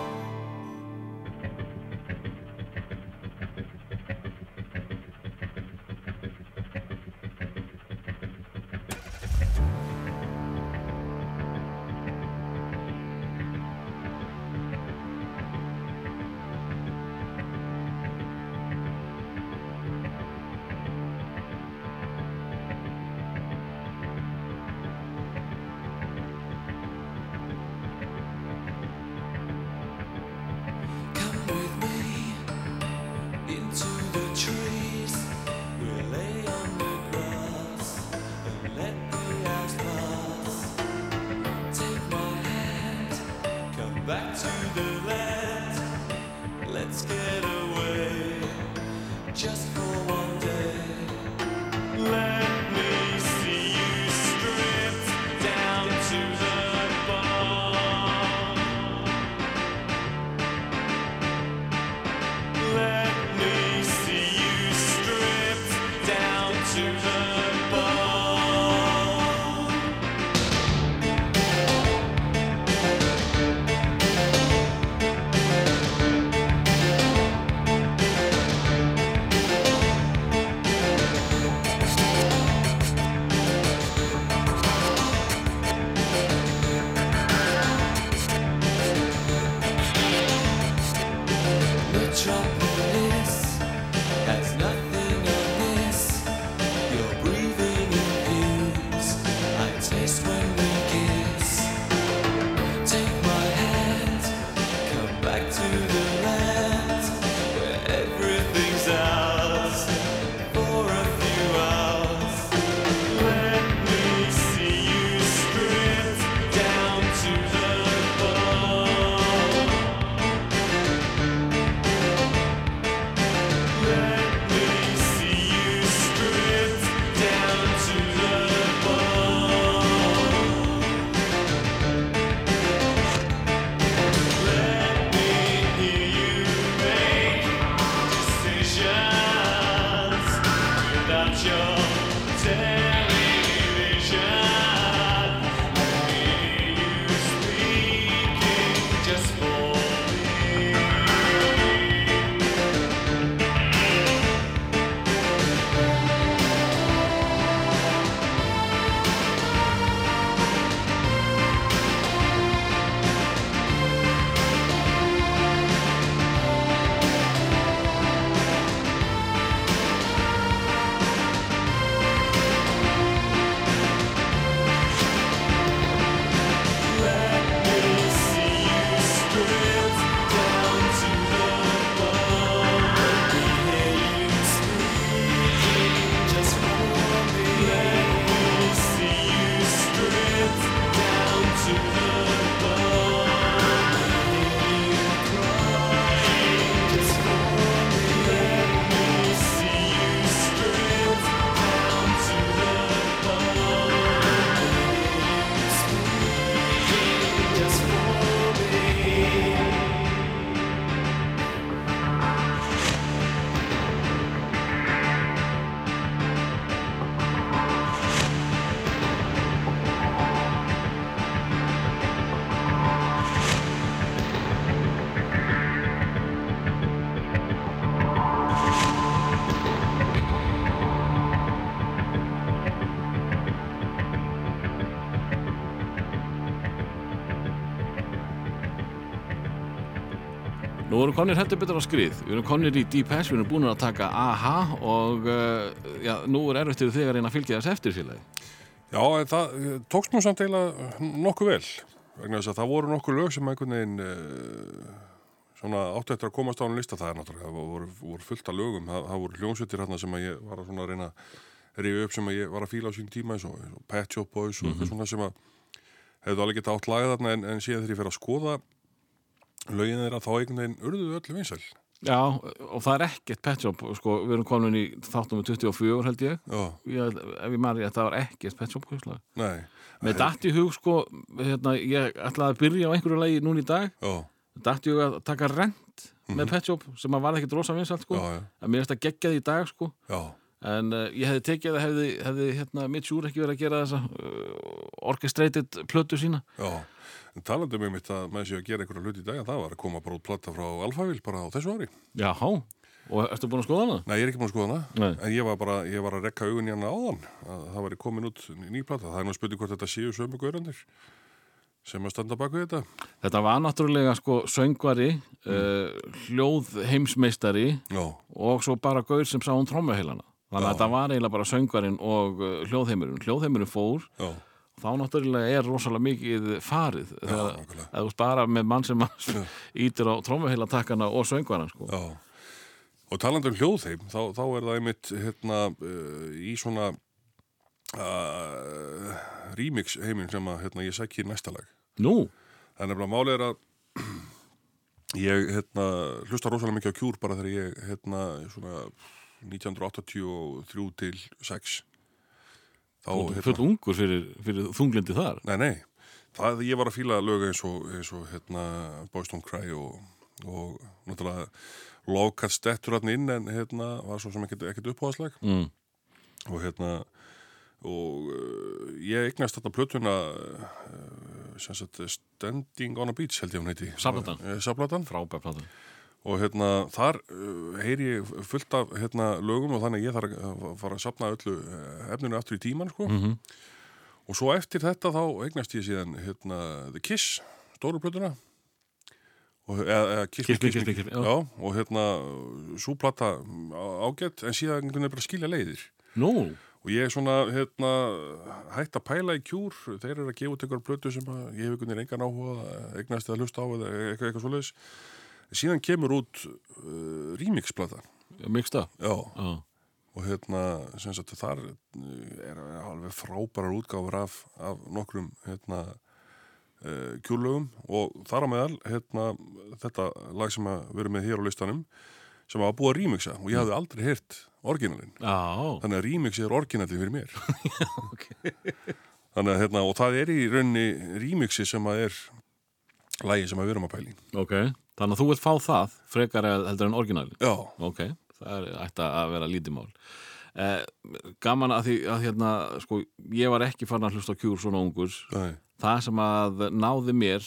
Nú erum konir hættu betur á skrið, við erum konir í Deep Hash, við erum búin að taka AHA og uh, já, nú er erfitt fyrir þig að reyna að fylgja þess eftir félagi. Já, en það eh, tókst nú samt eiginlega nokkuð vel vegna þess að það voru nokkuð lög sem einhvern veginn uh, svona áttu eftir að komast á hann lista. Það er náttúrulega, það voru, voru fullt af lögum það, það voru hljómsveitir hérna sem að ég var að reyna að rífa upp sem að ég var að fíla á sín tíma eins og, eins og Pet Shop Boys og eitthvað svona sem að hefðu alveg getað átt lagað þarna en, en síðan þegar ég fer að skoða lögin þeirra þá einhvern veginn urðu öllu vinsæl. Já, og það er ekkert pet shop, sko, við erum komin í þáttum með 24 held ég, ég ef ég maður, þetta var ekkert pet shop húslag. nei, Með datt í hug, sko, hérna, ég ætlaði að byrja á einhverju lagi núna í dag, já, datt í hug að taka rent með pet shop sem að var ekkert rosa vinsælt, sko, Mhm. já, en mér finnst það geggjað í dag, sko, já, en uh, ég hefði tekið að hefði, hefði hérna, mitt sjúr ekki verið að gera þessa uh, orchestrated plötu sína. já. En talandi með mitt að með sér að gera einhverja hluti í dag, það var að koma bara út platta frá Alphaville bara á þessu ári. Jáhá, og ertu búin að skoða hana? Nei, ég er ekki búin að skoða hana, Nei. en ég var bara, ég var að rekka augun í hana áðan, að það væri komin út ný plata. Það er nú spurning hvort þetta séu sömu gaurandir sem að standa bak við þetta. Þetta var náttúrulega sko söngvari, uh, hljóð heimsmeistari Já, og svo bara gaur sem sá um trommuheilana. Þannig að Já. þetta var eiginlega bara söngvarinn og uh, hljóðheimurinn. Hljóðheimurinn fór, já, þá náttúrulega er rosalega mikið farið. Þegar að þú veist bara með mann sem ítir á trommuheilatakkana og söngvaran sko. Og talandi um hljóðheim, þá, þá er það einmitt hérna uh, í svona uh, remix heiminn sem að hérna, ég sækki í næsta lag. Nú, Það er nefnilega málið er að ég hérna, hlusta rosalega mikið á kjúr bara þegar ég hérna, svona 1983 til 6 þá þú hérna, full ungur fyrir, fyrir þunglindi þar. nei nei það ég var að fíla lög eins og, eins og hérna, Boys Don't Cry og, og náttúrulega Lofkat stettur hann inn en hérna var svo sem ekkert, ekkert uppáðslag Mm. og hérna og uh, ég eignast þetta plötuna uh, sem sagt Standing on a Beach held ég hún heiti Saplatan. Eh, Saplatan Frábær platan. Og hérna þar uh, heyri ég fullt af hérna lögum og þannig ég þarf að fara að sapna öllu eh, efninu aftur í tíman sko. Mm og svo eftir þetta þá eignast ég síðan hérna The Kiss, stóru plötuna. Og, eða, eða Kiss, Kiss Kiss Kiss Me, já. og hérna svo plata á- ágætt en síðan veginn bara skilja leiðir. Nú, og ég er svona hérna hægt að pæla í kjúr. Þeir eru að gefa út einhver plötu sem ég hef einhvern veginn engan áhuga eignast eða hlusta á eða eitthvað, eitthvað svoleiðis síðan kemur út uh, remixplata. Miksta. já, Já. og hérna sem sagt þar uh, er alveg frábærar útgáfur af, af nokkrum hérna uh, kjúrlögum. Og þar á meðal hérna þetta lag sem að vera með hér á listanum sem var búið að remixa. Og ég hafði aldrei heyrt orginalinn. Já, þannig að remix er orginalli fyrir mér. Þannig að hérna og það er í rauninni remixi sem að er lægi sem að við erum að pæli ok. Þannig að þú vilt fá það frekar heldur en orginalin. já, Ok, það er ætti að vera lítið mál. Eh, gaman að því að hérna, sko, ég var ekki farin að hlusta á kjúr svona ungur. nei, Það sem að náði mér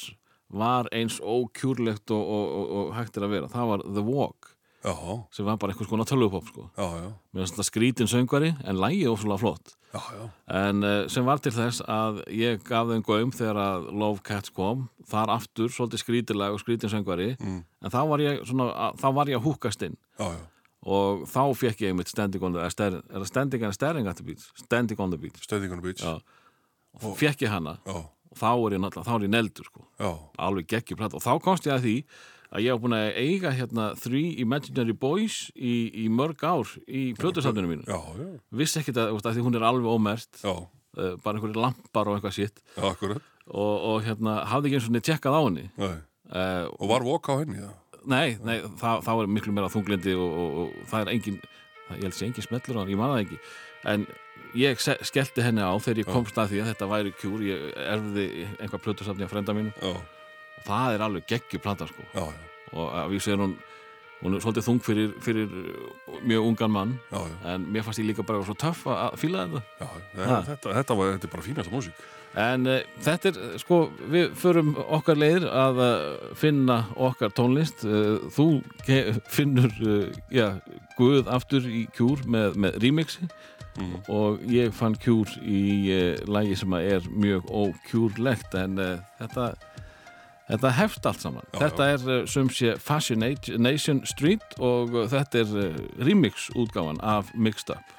var eins ókjúrlegt og, og, og, og hægt er að vera. Það var The Walk, já, sem var bara tölvupop, sko. já, já Mér finnst þetta skrítin söngvari, en lægið ósvölega flott. já, já, En uh, sem var til þess að ég gaf þeim gaum þegar að Love Cats kom, þar aftur, svolítið skrítilega og skrítin söngvari, Mm. en þá var ég, svona, þá var ég að húkast inn já, já. og þá fekk ég mitt standing on the, er, er það standing and staring at the beach? Standing on the beach, Standing on the Beach. Og þá fekk ég hana já, og þá er ég náttúrulega, þá er ég neldur, sko, já, alveg geggjur platt og þá komst ég að því að ég var búin að eiga hérna Three Imaginary Boys í, í mörg ár í plötusafninu mínu. já, já, Vissi ekkit að, að því hún er alveg ómert já, uh, bara einhverju lampar og eitthvað sitt og, og hérna hafði ekki eins og niður tjekkað á henni. Nei. uh, og var vok á henni, nei, nei það, það var miklu meira þunglindi og, og, og það er engin það, ég held sé engin smellur á hann, ég man það ekki. En ég skellti henni á þegar ég komst að því að þetta væri kjúr ég erfði einhvað plötusafni á frenda mínu það er alveg geggjur plata sko. Já, já, og að við séum hún hún er svolítið þung fyrir, fyrir uh, mjög ungan mann. Já, en mér fannst ég líka bara svo töff að fíla þetta. Já þetta, þetta, var, þetta er bara fínasta músík. En uh, þetta er, sko, við förum okkar leiðir að uh, finna okkar tónlist. Uh, þú finnur, já, Guð aftur í kjúr með, með remixi. Mm. og ég fann kjúr í uh, lagi sem er mjög ókjúrlegt en uh, þetta, Þetta hefst allt saman. Já, þetta já. er eh, sem sé Fascination Street og eh, þetta er eh, remix útgáfan af Mixed Up.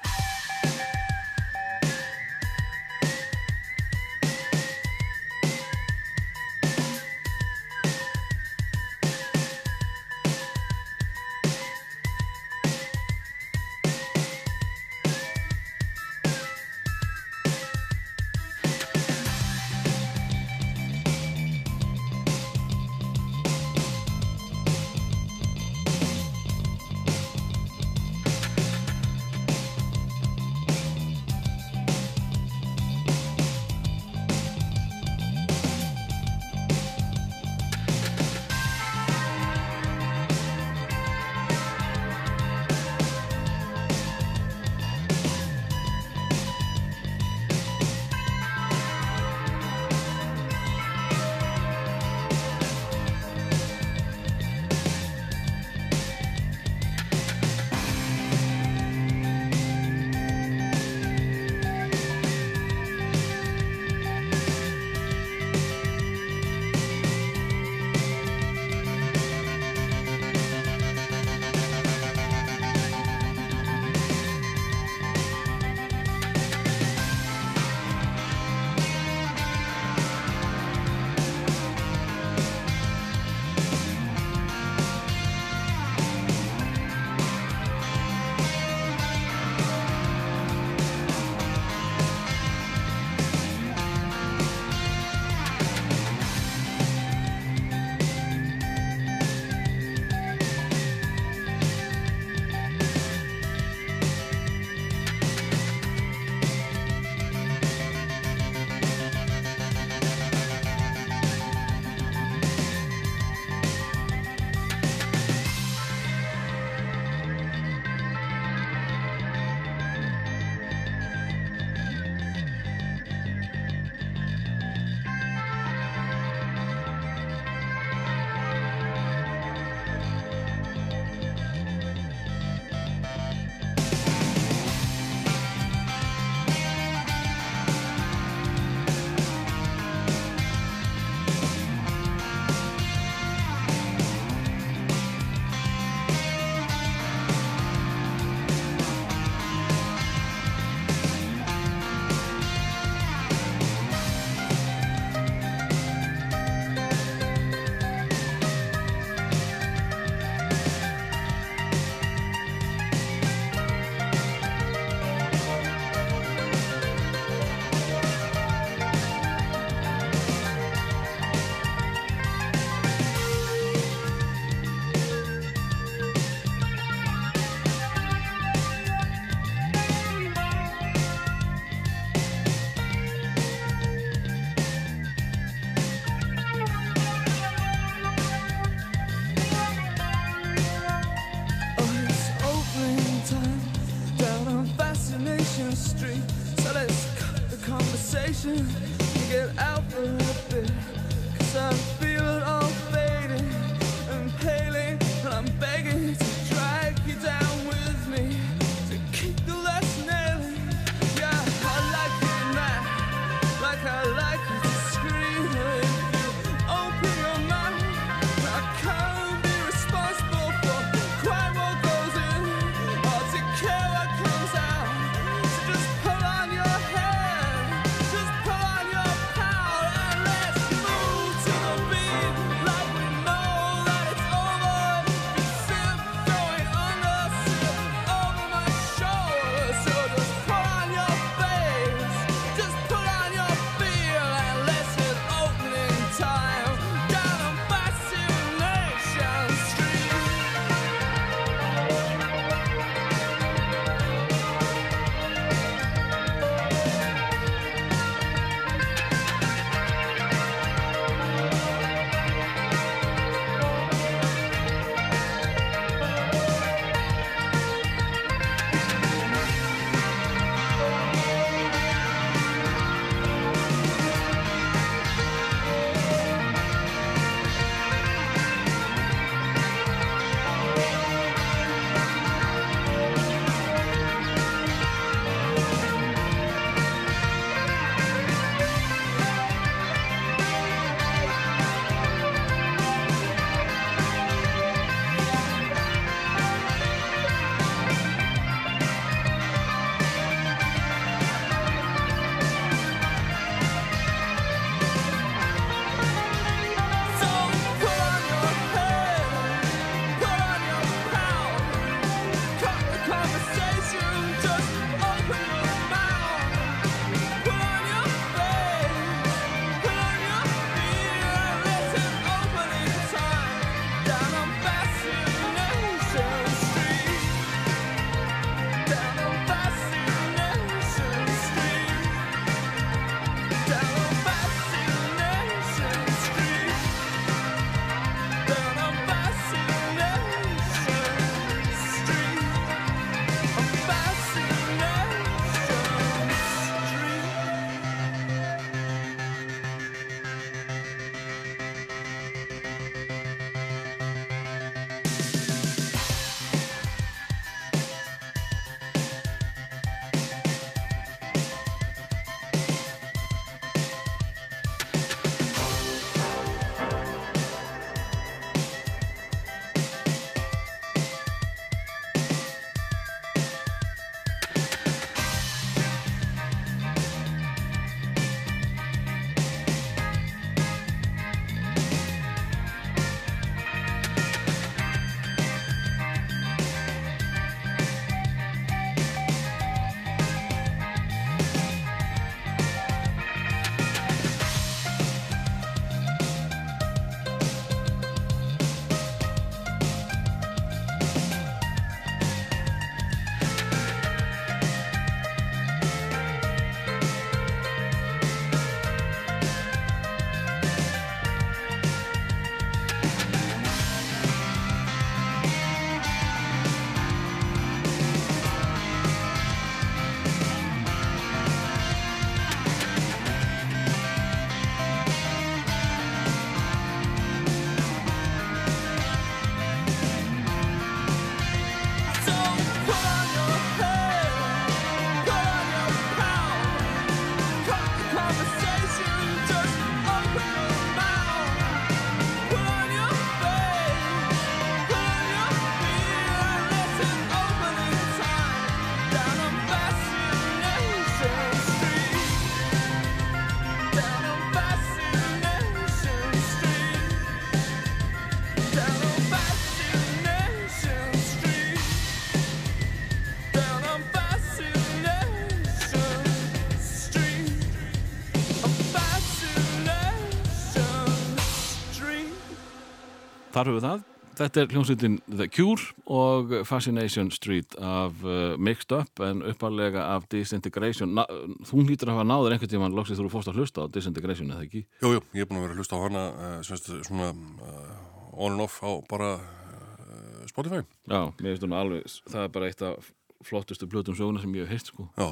Þar höfum við það Þetta er hljómsveitin The Cure og Fascination Street af uh, Mixed Up en uppalega af Disintegration Na, Þú hlýtur að hafa náður einhvern tímann loksið þú fórst að hlusta á Disintegration eða ekki? Jú, jú, ég er búin að vera að hlusta á hana uh, semst, svona uh, on and off á bara uh, Spotify. Já, mér finnst hún alveg það er bara eitt af flottustu plötum söguna sem ég hef heilt sko Já,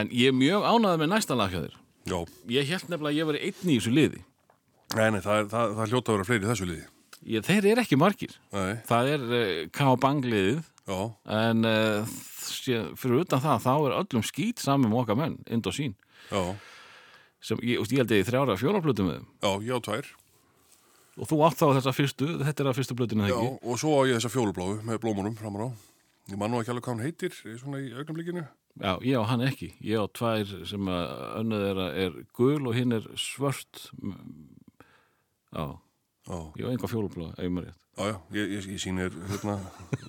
En ég er mjög ánægð með næsta lag hjá þér já. Ég held nefnilega að ég var einn í þessu liði Nei, nei, það, er- það, það hljóta að vera fleiri í þessu liði. Ég, Þeir eru ekki margir. Nei, Það er uh, K.A. Bang-liðið já, En uh, fyrir utan það, þá er öllum skýt saman með okkar menn, ind og sín já, sem ég, ég held ég í þrjára fjóra plötu með þeim. Já, ég á tvær. og þú átt þá þessa fyrstu, þetta er að fyrstu plötuna Já, ekki? og svo á ég þessa fjólubláu með blómunum framar á. Ég man nú ekki alveg hvað hann heitir, svona í augnablikinu. Já, ég á hann ekki, ég á tvær sem að önnið þeirra er gul og hinn er svört. Já, Já, ég á enga fjólublá, ef ég maður rétt já, já, ég, ég, ég sýnir, hérna,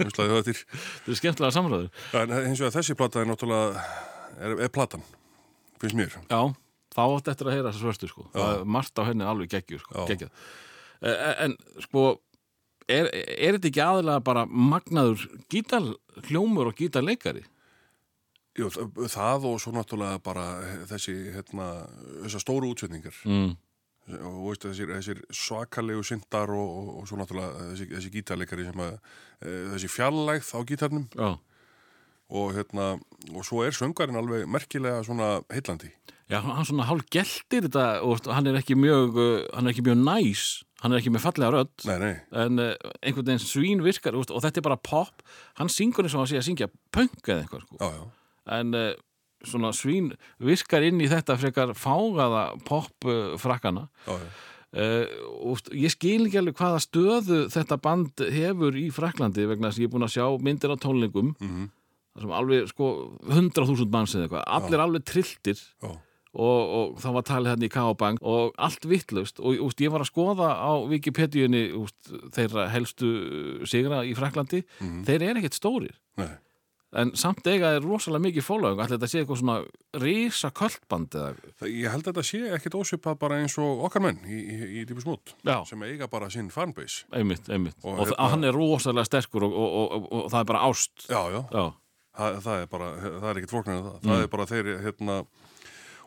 umslaði það til. Þetta er skemmtilega samræður En hins vegar þessi plata er náttúrulega, er, er platan, finnst mér. Já, þá átt eftir að heyra þessa svörstu sko er margt á henni alveg geggjur sko, Já. geggjað Eh, En sko, er, er þetta ekki aðalega bara magnaður gítarhljómur og gítarleikari? Jú, það og svo náttúrulega bara þessi, hérna, þessar stóru útsetningar. Mm. Og veist, þessir, þessir svakalegu syndar og, og, og svo náttúrulega þessi, þessi gítarleikari sem að e, þessi fjallægð á gítarnum. Já, og hérna og svo er söngarinn alveg merkilega svona heillandi. Já, hann svona hálf geltir þetta og hann er ekki mjög, uh, hann er ekki mjög næs, hann er ekki með fallega rödd. Nei, nei, en uh, einhvern veginn svín virkar og þetta er bara pop, hann syngur eins og hann sé að syngja punk eða eitthvað sko. já, já, en uh, svona svín virkar inn í þetta frekar fágaða pop uh, frakkana. Já, já. Uh, og st- ég skil ekki alveg hvaða stöðu þetta band hefur í Fraklandi vegna þess að ég er búin að sjá myndir á tónleikum Mhm. þar sem alveg sko 100.000 manns eða eitthvað, allir alveg trilltir já. og, og það var talið hérna í K.O.Bang og allt vittlust og úst, ég var að skoða á Wikipediunni úst, þeirra helstu sigra í Fraklandi þeir eru ekkert stórir. Nei, en samt eiga er rosalega mikið fólög allir þetta sé eitthvað svona risa kvöldband ég held að þetta sé ekkit ósvipað bara eins og okkar menn í, í, í Dýpus Já. sem eiga bara sinn fanbase. Einmitt, einmitt. Og og, hérna- hann er rosalega sterkur og, og, og, það er bara ást. Já, já, Já, það, það er bara, það er ekkit fórknir það, Mm. það er bara þeir, hérna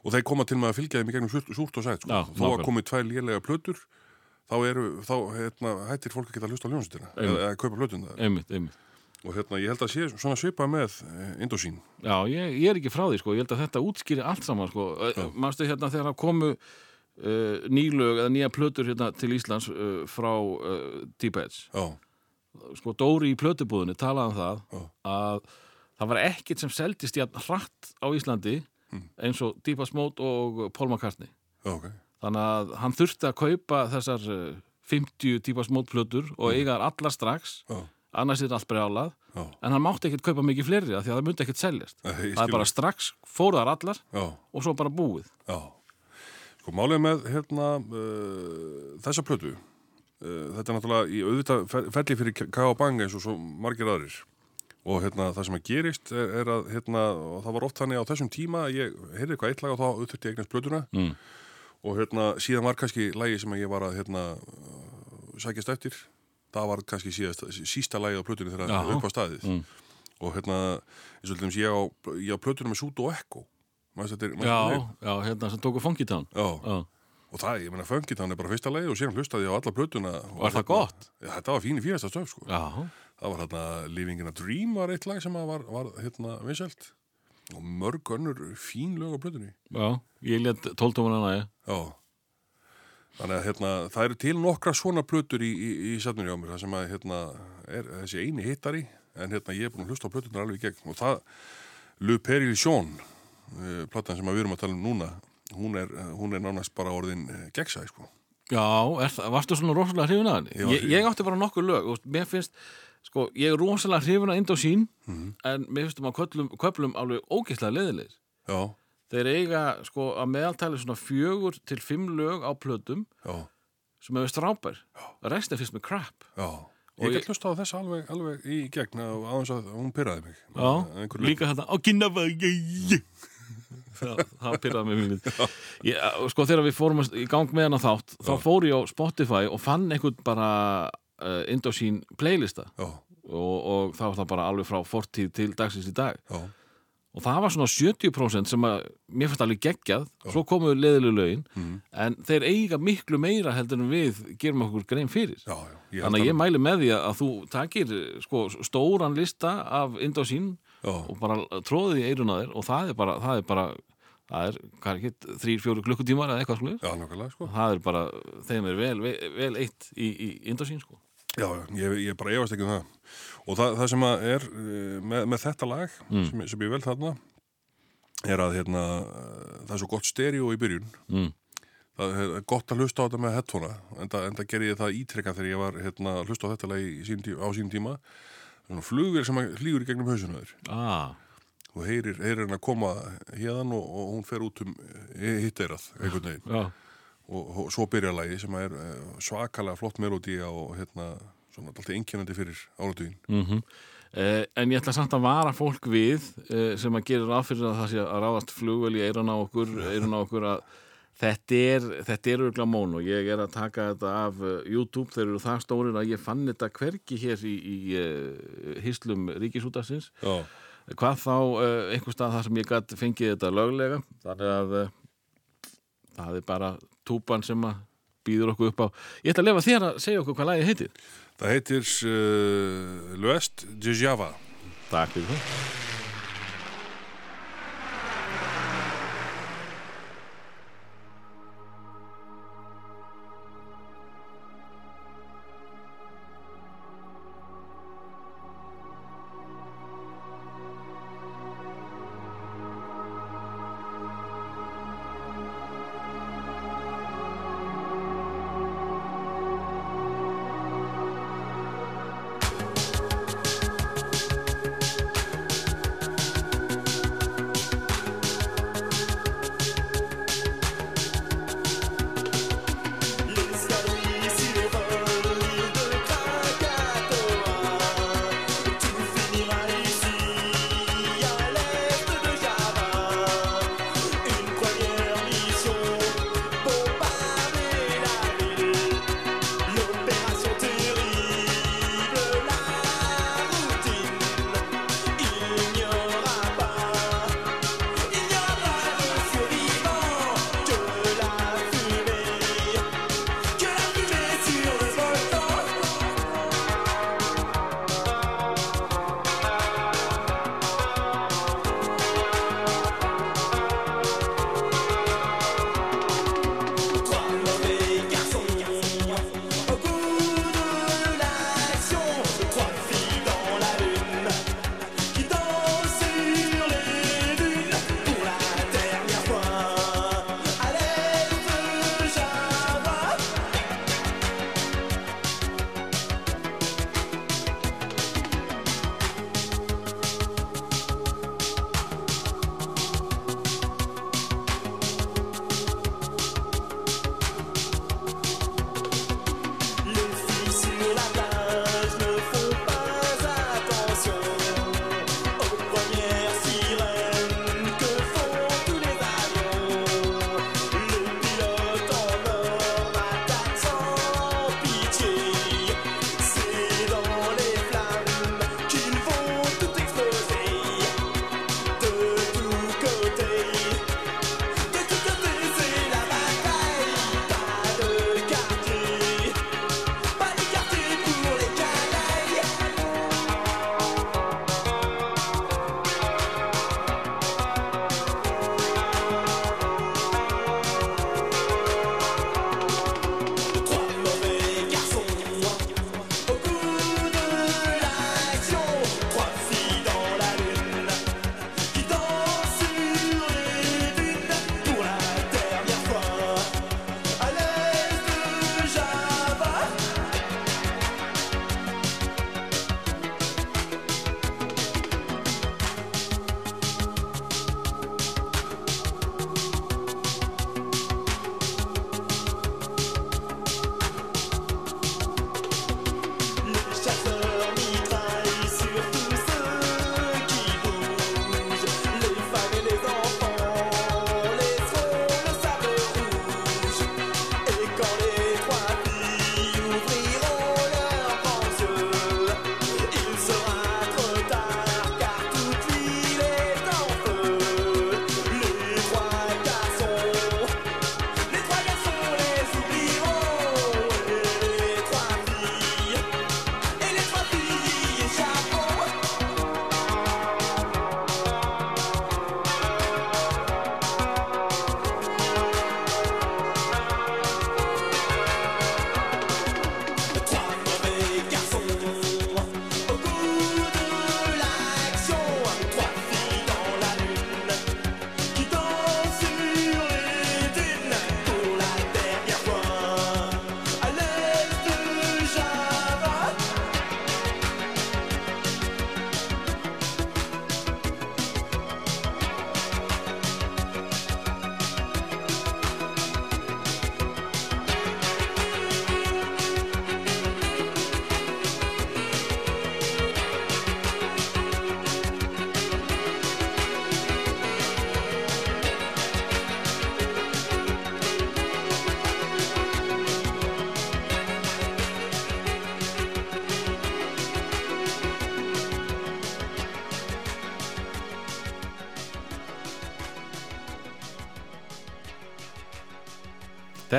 og þeir koma til með að fylgja þeim í gegnum súrt, súrt og sætt sko. Þó að komi tvær lélega plötur þá, eru, þá hérna, hættir fólk að geta að hlusta á ljónsutina eða, eða kaupa einmitt og hérna, ég held að sé svona svipa með eh, Indosín Já, ég, ég er ekki frá því, sko, ég held að þetta útskýri allt saman, sko, mannstu hérna þegar það komu uh, nýlög eða nýja plötur hérna til Íslands uh, frá uh, Já, sko, Dóri í plötubúðinni talaði um það Já. að það var ekkit sem seldist jafn hratt á Íslandi eins og Edge Mode og Paul McCartney. Já, ok. Þannig að hann þurfti að kaupa þessar uh, 50 Deep Edge Mode plötur og eiga þar allar strax. Já, annars er allt brjálað já, en hann mátti ekkert kaupa mikið fleiri af því að það myndi ekkert seljast. Ég það er bara strax, fóruðar allar já, og svo bara búið. Já. Sko, málið með hérna uh, þessa plötu. Uh, þetta er náttúrulega í auðvitað ferli fyrir K.A. Bang eins og svo margir aðrir. Og hérna það sem að gerist er, er að hérna, það var oft þannig á þessum tíma að ég heyrði eitthvað eitt lag og þá auðvitað ég eignast plötuna. Mm. og hérna síðan var kannski lagi sem ég var að hérna uh, sækjast eftir það var kannski síðast, sísta lagi á plötunni þegar Já. upp á staðið. Mm. og hérna eins og ég á, ég á plötunni með Sudo Echo. Manstu þetta er- manstu já, þeim? já, hérna sem tóku Funky Town. Já, já, og það, ég meina Funky Town er bara fyrsta lagi og síðan hlustaði ég á alla plötuna og Var það hérna- gott? Já, þetta var fín í fínasta stöf sko. Það var hérna Living in a Dream var eitt lag sem að var, var hérna vinsælt. Og mörg önnur fín lög á plötunni. Já ég let tóltómanana ég Já Þannig að hérna, það eru til nokkra svona plötur í, í, í safnunni á mér það sem að hérna, er þessi eini hittari en hérna ég er búin að hlusta á plötunar alveg í gegn. Og það Le Peril Sjón uh, platan sem við erum að tala um núna hún er, eh, hún er nánast bara orðin uh, gegnsæ sko. já, er, varstu svona rosalega hrifin að henni? Ég ég, átti bara nokkuð lög og mér finnst sko, ég er rosalega hrifin að Indosín Mhm. en mér finnst um að köllum, köplum alveg ógeðslega leðilegir Já, þeir eiga sko að meðaltæli svona fjögur til fimm lög á plötum já, sem hefur strápar. Restin finnst með crap. Já. Ég get hlusta á þess alveg, alveg í gegn og aðeins að hún pyrraði mig. Já, líka þetta á kynnafa það, pyrraði mig mjög. Ég, sko þegar við fórum í gang með hana þátt þá fór ég á Spotify og fann einhvern bara uh, Indosín playlista. Já, og, og það var það bara alveg frá fortíð til dagsins í dag. Já, og það var svona 70% sem að mér fannst alveg geggjað, svo komuðu leðilega lögin, Mhm. en þeir eiga miklu meira heldur en við gerum okkur grein fyrir. já, já. Ég Þannig að ég mæli með því að þú takir sko, stóran lista af Indosín Já. og bara tróðið í eiruna þér og það er bara, það er bara það er, hvað er ekki, þrýr, fjóru klukkutímar eða eitthvað. Já, nákvæmlega, sko. það er bara, þeim er vel, vel, vel eitt í, í Indosín sko. Já, já, ég, ég bara efast ekki um það. Og það, það sem er eh, með, með þetta lag, sem, sem ég vel þarna, er að hérna, það er svo gott stereo í byrjun. Mm. Það er gott að hlusta á þetta með headphonea, en það, gerði ég það ítrekka þegar ég var hérna, að hlusta á þetta lag sín, tí- á sín tíma. Flugur sem að flýgur í gegnum hausinu þér. ah, Og heyrir, heyrir hann að koma hérðan og, og hún fer út um hitt eirað, einhvern veginn. Já, og, og svo byrja lagi sem er eh, svakalega flott melodía og hérna svona alltaf einkennandi fyrir áratugin mm eh, en ég ætla samt að vara fólk við eh, sem að gera ráð fyrir að það sé að ráðast flugvel í eirun á okkur, eirun á okkur að þetta er, þetta er örgulega món og ég er að taka þetta af uh, YouTube, þeir eru það stórir að ég fann þetta hvergi hér í, í uh, hislum ríkisútasins Já, hvað þá uh, einhver stað þar sem ég gætt fengið þetta löglega. Þannig að það er bara túpan sem að býður okkur upp á. Ég ætla að lefa þér að segja okkur hvað lagið heitir það heitir uh, L'Ouest de Java. Takk fyrir það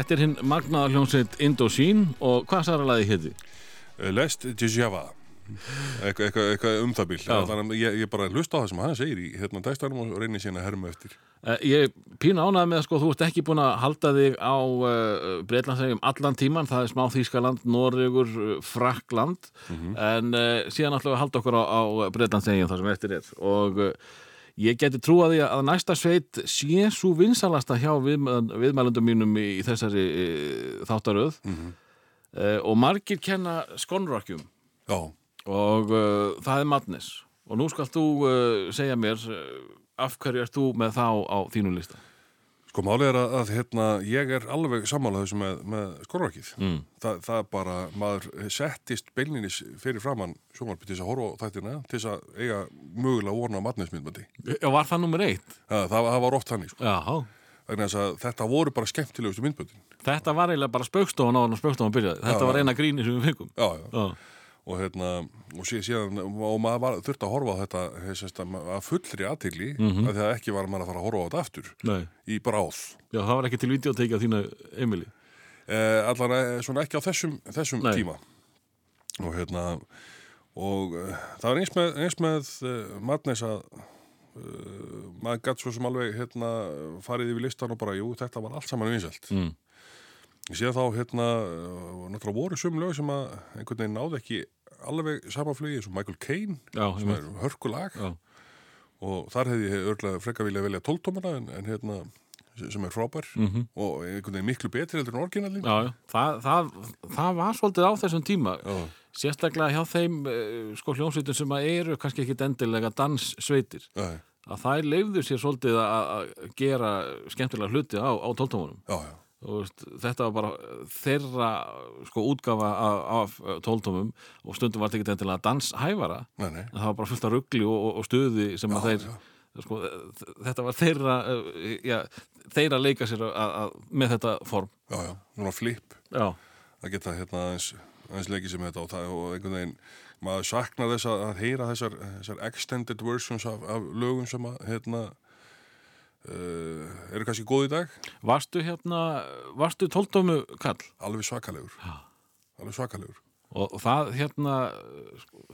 Þetta er hinn magnaða hljómsveit Indochine og hvað særa lagi héti? Eh, Lest Djava eitthvað eitthva, eitthva um það bíl ég, ég bara hlusta á það sem hann segir í hérna dæstanum og reynir síðan að herma eftir. Uh, ég pína ánægði með að sko, þú ert ekki búin að halda þig á uh, Breitlandsegjum allan tíman, það er smá Þýskaland, uh, Frakland. En uh, síðan við að halda okkur á, á Breitlandsegjum þar sem eftir er. Og uh, ég geti trúað því að næsta sveit sé svo vinsalasta hjá viðmæl- viðmælendum mínum í, þessari uh, þáttaröð. Uh, og margir kenna skonrokkjum Já, og uh, það er madness. Og nú skal þú uh, segja mér uh, af hverju ert þú með þá á þínu lista sko málið er að, að hérna, ég er alveg sammála þessu með, með skorrakið mm. Þa, það bara, maður settist beinlinis fyrir framann sjónvarpi til þess að horfa á þættina til þess að eiga mögulega vona á matnesmyndbandi Já, var það nummer eitt? það, það, það var oft þannig sko. Já, þess að þetta voru bara skemmtilegustu myndböndin þetta var eiginlega bara spaukstofan á hann og spaukstofan byrjaði Þetta Já, var eina gríni sem við fengum já, já. Já, og hérna og sí- síðan og maður var, þurfti að horfa á þetta hefst, að fullri aðtigli mm. -hmm. að því að ekki var maður að fara að horfa á þetta aftur nei í bráð Já, það var ekki til videoteiki af þínu Emily eh, allan eh, svona ekki á þessum, þessum tíma og hérna og uh, það var eins með, eins með uh, Madness að uh, maður gætt svo sem alveg hérna farið yfir listan og bara, jú, þetta var allt saman vinsælt mm. Ég sé þá hérna náttúrulega voru sum lög sem að einhvern veginn náði ekki alveg sama flugi eins og Michael Caine Já, sem er hörkulag. Já. og þar hefði ég örglega frekka vilja velja tóltómana en, en hérna sem er frábær. Mhm. og einhvern veginn miklu betri heldur en orginalin Já, það, það, það var svolítið á þessum tíma. Já. Sérstaklega hjá þeim uh, sko hljómsveitum sem að eru kannski ekki endilega danssveitir. Já, að þær leifðu sér svolítið að gera skemmtilega hluti á, á tóltómanum já, já, veist, þetta var bara þeirra sko útgafa af, af tóltómum og stundum var þetta ekki endilega danshæfara nei, nei. En það var bara fullt af ruggli og, og, stuði sem að Já, þeir sko, þetta var þeirra uh, já, þeirra leika sér að, að, með þetta form. Já, já, núna flip. Já, að geta hérna aðeins, aðeins leikið sem þetta og, það, og einhvern veginn maður saknar þess að, að heyra þessar, þessar extended versions af, af lögum sem að hérna uh, eru kannski góð í dag? Varstu hérna varstu tóltómu kall alveg svakalegur. Já. alveg svakalegur. Og það hérna sko,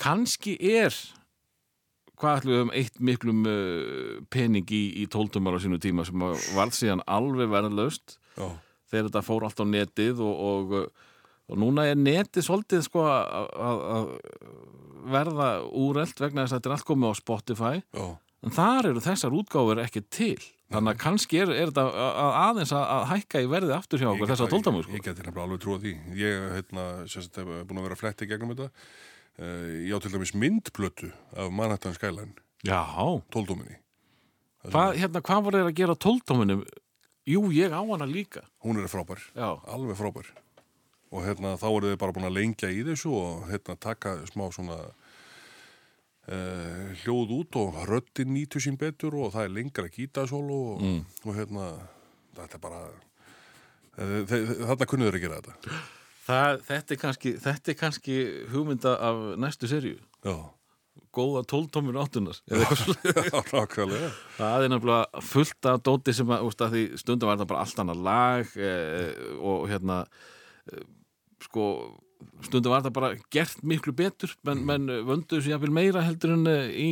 kannski er hvað ætlum við um eitt miklum uh, pening í, í tóltumar á sínu tíma sem varð síðan alveg verðlaust Já, þegar þetta fór allt á netið og, og, og núna er netið svolítið sko að að verða úrelt vegna þess að þetta er allt komið á Spotify. Já, en þar eru þessar útgáfur ekki til. Þannig að kannski er, er þetta að aðeins að, að hækka í verðið aftur hjá okkur þessar tóltamur sko. ég geti nefnilega alveg trúið því. Ég sem sagt, hef búin að vera fletti gegnum þetta. Uh, Ég á til dæmis myndplötu af Manhattan Skyline. Já, tóldóminni hvað, hérna, hvað voru þeir að gera tóltáminum? Jú, ég á hana líka. Hún er frábær, Já, alveg frábær. Og hérna þá eru þið bara búin að lengja í þessu og hérna taka smá svona uh, hljóð út og röddin nýtu sín betur og það er lengra gítasólu og, Mm. og hérna þetta er bara uh, þarna kunnu þeir að gera þetta. Það, þetta, er kannski, þetta er kannski hugmynda af næstu serju Já, góða tóltómur áttunar já, nákvæmlega. Það er nefnilega fullt af dóti sem að, úst, að því stundum var þetta bara allt annað lag e, og hérna e, sko stundum var þetta bara gert miklu betur menn, menn vönduðu sér jafnvel meira heldur en eh, í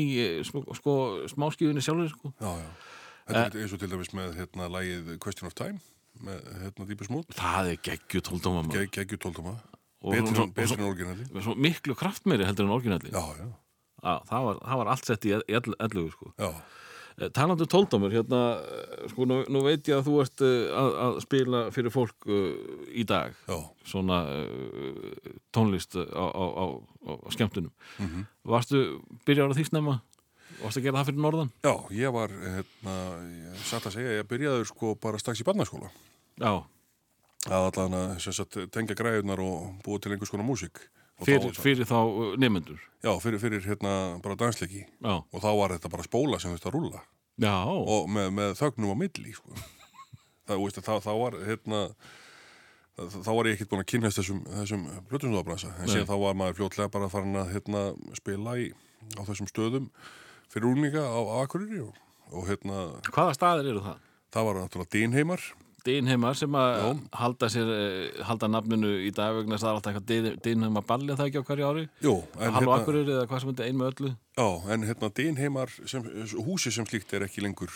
sko, sko smáskíðunni sjálfur sko. Já, já. Þetta er eins og til dæmis með hérna lægið Question of Time með hérna Dýpa Smút Það er geggju tóltóma maður. Ge Geggju tóldóma Betri en- orginalli miklu kraftmeiri heldur en orginalli Já, já, Já, það, var, það var allt sett í ellu, ellu sko. já Eh, Talandi um tóldómur, hérna, eh, sko, nú, nú veit ég að þú ert eh, að, að spila fyrir fólk í dag, Já, svona tónlist á, á, á, á skemmtunum. Mhm. Varstu byrjar á því snemma? Varstu að gera það fyrir norðan? já, ég var hérna, ég satt að segja, ég byrjaði sko bara strax í barnaskóla Já, að allan að tengja græðunar og búa til einhvers konar músík fyrir, fyrir þá uh, nefnendur. Já, fyrir, fyrir hérna bara dansleiki. Já, og þá var þetta bara spóla sem þetta rúlla. Já, og með, með þögnum á milli sko. það, veist, þá, þá var hérna þá þá var ég ekkert búin að kynast þessum, þessum plötusnóðabransa, en síðan þá var maður fljótlega bara farin að hérna, spila í, á þessum stöðum fyrir úlninga á, á Akureyri og, og hérna, hvaða staðir eru það? það var náttúrulega Dínheimar Dinheimar sem að Já. halda sér eh, halda nafninu í dag vegna þess að það er alltaf eitthvað Dinheimar balli er það ekki á hverju ári Jú, en Halló hérna, Akureyri eða hvað sem þetta ein með öllu já, en hérna Dinheimar, sem, húsi sem slíkt er ekki lengur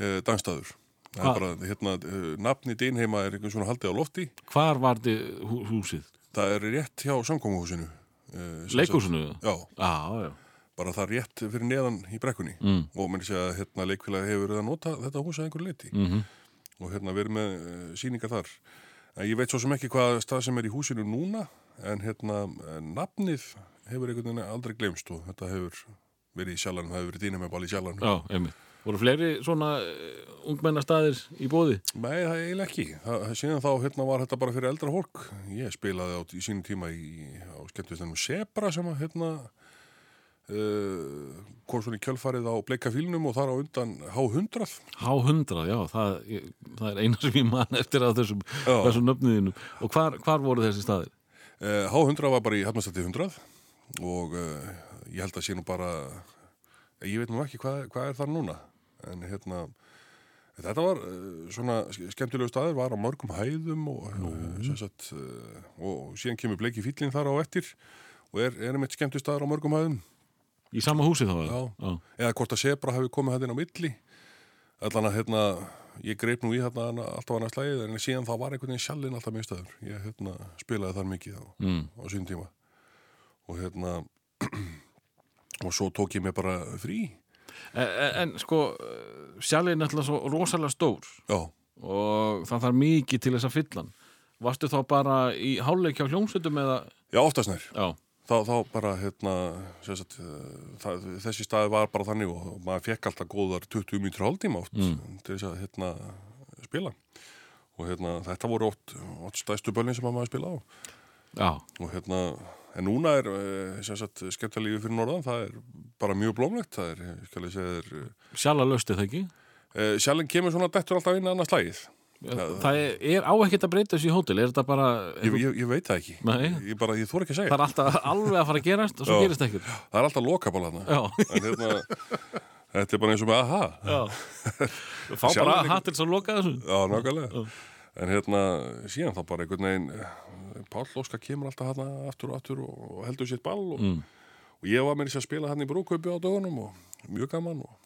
uh, dansstaður. Það er bara, hérna, uh, nafni Dinheima er einhvern svona haldið á lofti. Hvar var þið hú, húsið? Það er rétt hjá samkómuhúsinu. Uh, Leikhúsinu? Já, Já, já bara það rétt fyrir neðan í brekkunni. Mm. Og mér sé að hérna, leikfélagi hefur verið að nota þetta hús að einhverju leiti. mm Og hérna verið með uh, síningar þar. En ég veit svo sem ekki hvað stað sem er í húsinu núna, en hérna, en nafnið hefur einhvern veginn aldrei glemst og þetta hefur verið í sjalanum, það hefur verið Dinheimabal í sjalanum. Já, einmitt Voru fleiri svona ungmennastaðir í bóði? Nei, það er eiginlega ekki. Það, síðan þá hérna var þetta bara fyrir eldra fólk. Ég spilaði á, í sínum tíma í, á skemmtvistanum Sebra sem að hérna uh, kom svona í kjölfarið á bleika fílnum og þar á undan H100. H100, já, það, ég, það er eina sem ég man eftir að þessum, þessum nöfniðinu Og hvar, hvar voru þessi staðir? Uh, H100 var bara í Hafnastætti 100 og uh, ég held að sé nú bara, ég veit nú ekki hvað, hvað er þar núna. En hérna, þetta var svona skemmtilegu staður, var á mörgum hæðum og, sagt, og síðan kemur bleiki fílinn þar á eftir og er, er einmitt skemmtilegu staður á mörgum hæðum. Í sama húsi þá? eða? Já. eða hvort að Sebra hafi komið hættin á milli allan að hérna ég greip nú í hérna alltaf annars slæðið en síðan þá var einhvern veginn sjallinn alltaf mjög stöður ég hérna spilaði þar mikið á, Mm. á sín tíma og hérna og svo tók ég mér bara frí En, en sko, sjálfið er náttúrulega svo rosalega stór já, og það þarf mikið til þess að fylla hann. Varstu þá bara í háleik hjá hljómsveitum eða, já oftast nær já, þá, þá bara hérna sagt, eh, það, þessi staði var bara þannig og maður fekk alltaf góðar 20 mítur hálftíma oft til þess að hérna spila. Og hérna þetta voru oft, oft stæstu bölnin sem að maður spila á. Já, og hérna, en núna er eh, skemmtilegu fyrir norðan það er bara mjög blómlegt það er, ég skal ég segja þér sjálfa löstu það ekki? uh, sjálfinn kemur svona dettur alltaf inn annars lægið Það er, er á ekkert að breyta þessu í hótel, er þetta bara, ég, ég, ég veit það ekki Nei. ég bara, ég þór ekki að segja það er alltaf alveg að fara að gerast og svo Já. gerist ekkert. það er alltaf hérna Já, en hérna, þetta er bara eins og með aha já. Fá bara Sjálfan- hattil svo loka þessu. já, nákvæmlega en hérna, síðan þá bara einhvern veginn eh, Páll Óskar kemur alltaf hérna aftur og aftur og, heldur sitt ball og, Mm. og ég var með þess að spila hann í brúkaupi á dögunum og mjög gaman og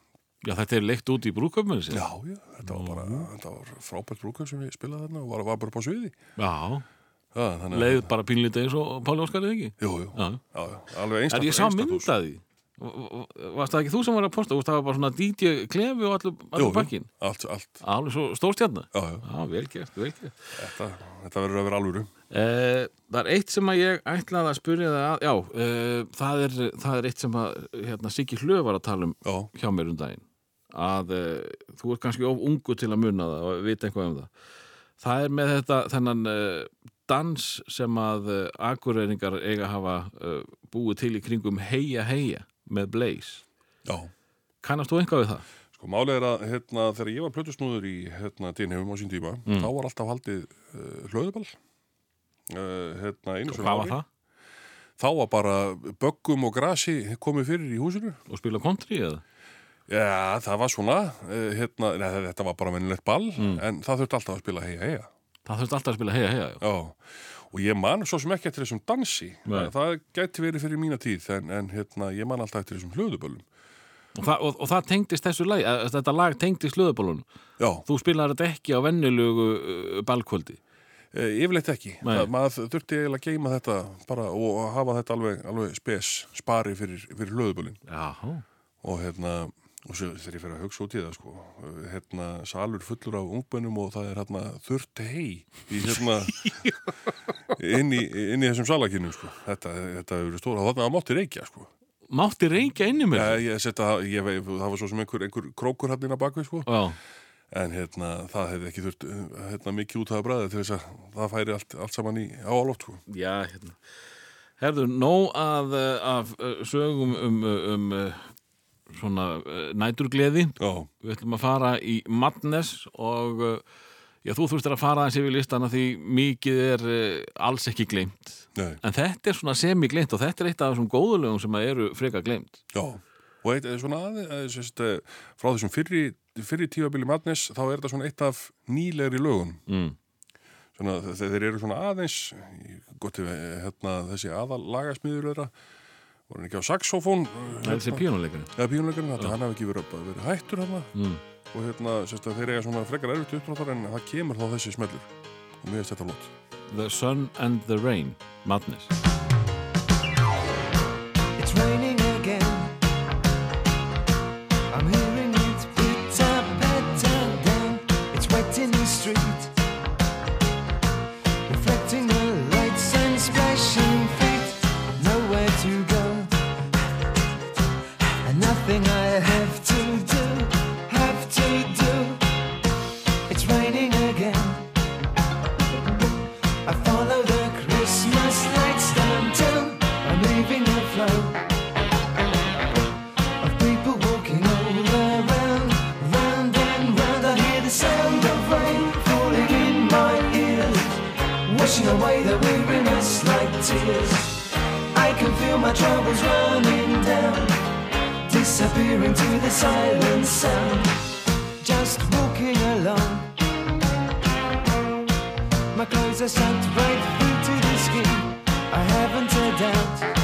Já, þetta er leikt út í brúköpminu sér. Já, já, þetta var bara, þetta var frábært brúkaup sem ég spilaði þarna og var, var bara á sviði. Já, Já, þannig að- leið bara pínlítið eins og Páli Óskar eða ekki? Jú, jú, Já. já, alveg Er einstakt. ég sá einstakt mynd hús. að því? Varst það ekki þú sem var að posta? Varst það var bara svona DJ klefi og allur, Jú, allur jú, bakkin? allt, allt. Alveg svo stórstjarnar? Já, já, Já, vel gert, vel gert. þetta, þetta verður að vera alvöru. Eh, það er eitt sem að ég ætlaði að spyrja það að, já, eh, það, er, það er eitt sem að hérna, Siggi Hlöf var að tala um Já, hjá mér um daginn að eh, þú ert kannski of ungu til að muna það og vita eitthvað um það það er með þetta þennan eh, dans sem að eh, akureyringar eiga að hafa búið til í kringum heia heia með Blaze já. kannast þú einhvað við það? Sko, málið er að, hérna, þegar ég var plötusnúður í, hérna, dýnhefum á sín tíma, Mm. þá var alltaf haldið uh, hlöðuball. Uh, hérna, einu Hvað var það? Þá var bara böggum og grasi komið fyrir í húsinu. Og spila country eða? Já, það var svona, uh, hérna, neð, þetta var bara mennilegt ball, Mm. en það þurfti alltaf að spila heia heia. Það þurfti alltaf að spila heia heia já. Já, og ég man svo sem ekki eftir þessum dansi. Nei. Það gæti verið fyrir mína tíð, en, en hérna, ég man alltaf eftir þessum hlöðuböllum. og, og, og það tengdist þessu lag eh, þetta lag tengdist hlöðubólunum Já, þú spilar þetta ekki á vennilugu uh, balkvöldi e, yfirleitt ekki. Nei. Það, maður þurfti eiginlega að geima þetta bara og hafa þetta alveg, alveg spes, spari fyrir, fyrir hlöðuböllin. Og hérna, og svo þegar ég fer að hugsa út í það, sko, hérna, salur fullur af ungbönnum og það er hérna þurft hei í hérna, inn í, inn í þessum salakinnum, sko. Þetta, þetta hefur verið stóra, þarna mátti reykja, sko. mátti reykja inni mér Já, ég setja, ég, veit, það var svo sem einhver, einhver krókur inn á bakvið, sko. Já. En hérna, það hefði ekki þurft hérna, mikið út af bræði til þess að það færi allt, allt saman í áaloft, sko. Já, hérna. Herðu, nóg að, af uh, sögum um, uh, um uh, svona uh, næturgleði. Já, Við ætlum að fara í Madness og uh, já, þú þurftir að fara þessi við listana því mikið er uh, alls ekki gleymt. nei, En þetta er svona semi-gleymt og þetta er eitt af þessum góðulegum sem eru freka gleymt. já, Og eitt, eh, svona aðeins, eh, frá þessum fyrri, fyrri tífabili Madness, þá er þetta svona eitt af nýlegri lögun. mm. Svona, þe- þeir eru svona aðeins, gott ef eh, hérna, þessi aðal lagasmiður þeirra, voru hann ekki á saxofón, þessi píónuleikurinn eða píónuleikurinn, þetta hann hafi ekki verið, verið hættur mm. og hérna, sérst, að þeir eiga svona frekar erfitt uppdráttar en það kemur þá þessi smellur. Og mér finnst þetta lót. The Sun and the Rain Madness tears. I can feel my troubles running down, disappearing to the silent sound. Just walking along. My clothes are soaked right through to the skin. I haven't a doubt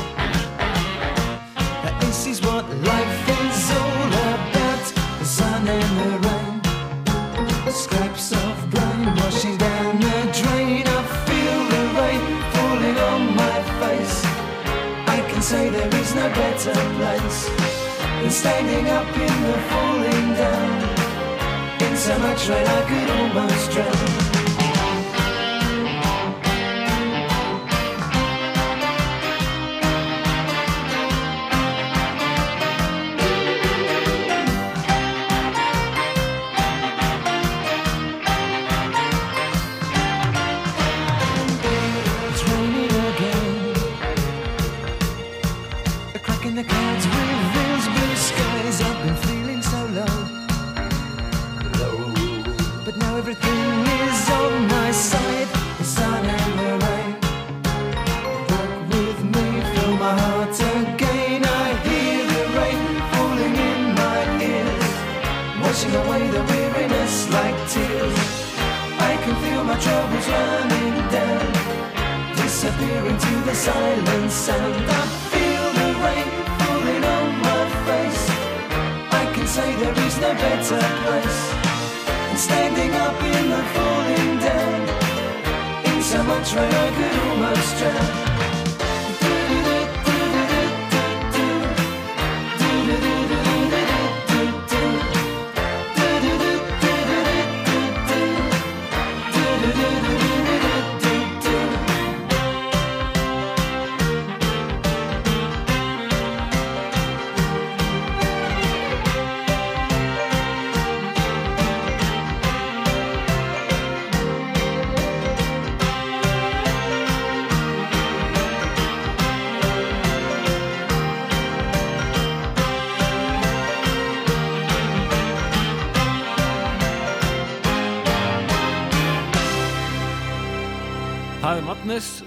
better place than standing up in the falling down. In so much rain I could almost drown. Disappearing to the silence and I feel the rain falling on my face. I can say there is no better place than standing up in the falling down. In so much rain I could almost drown.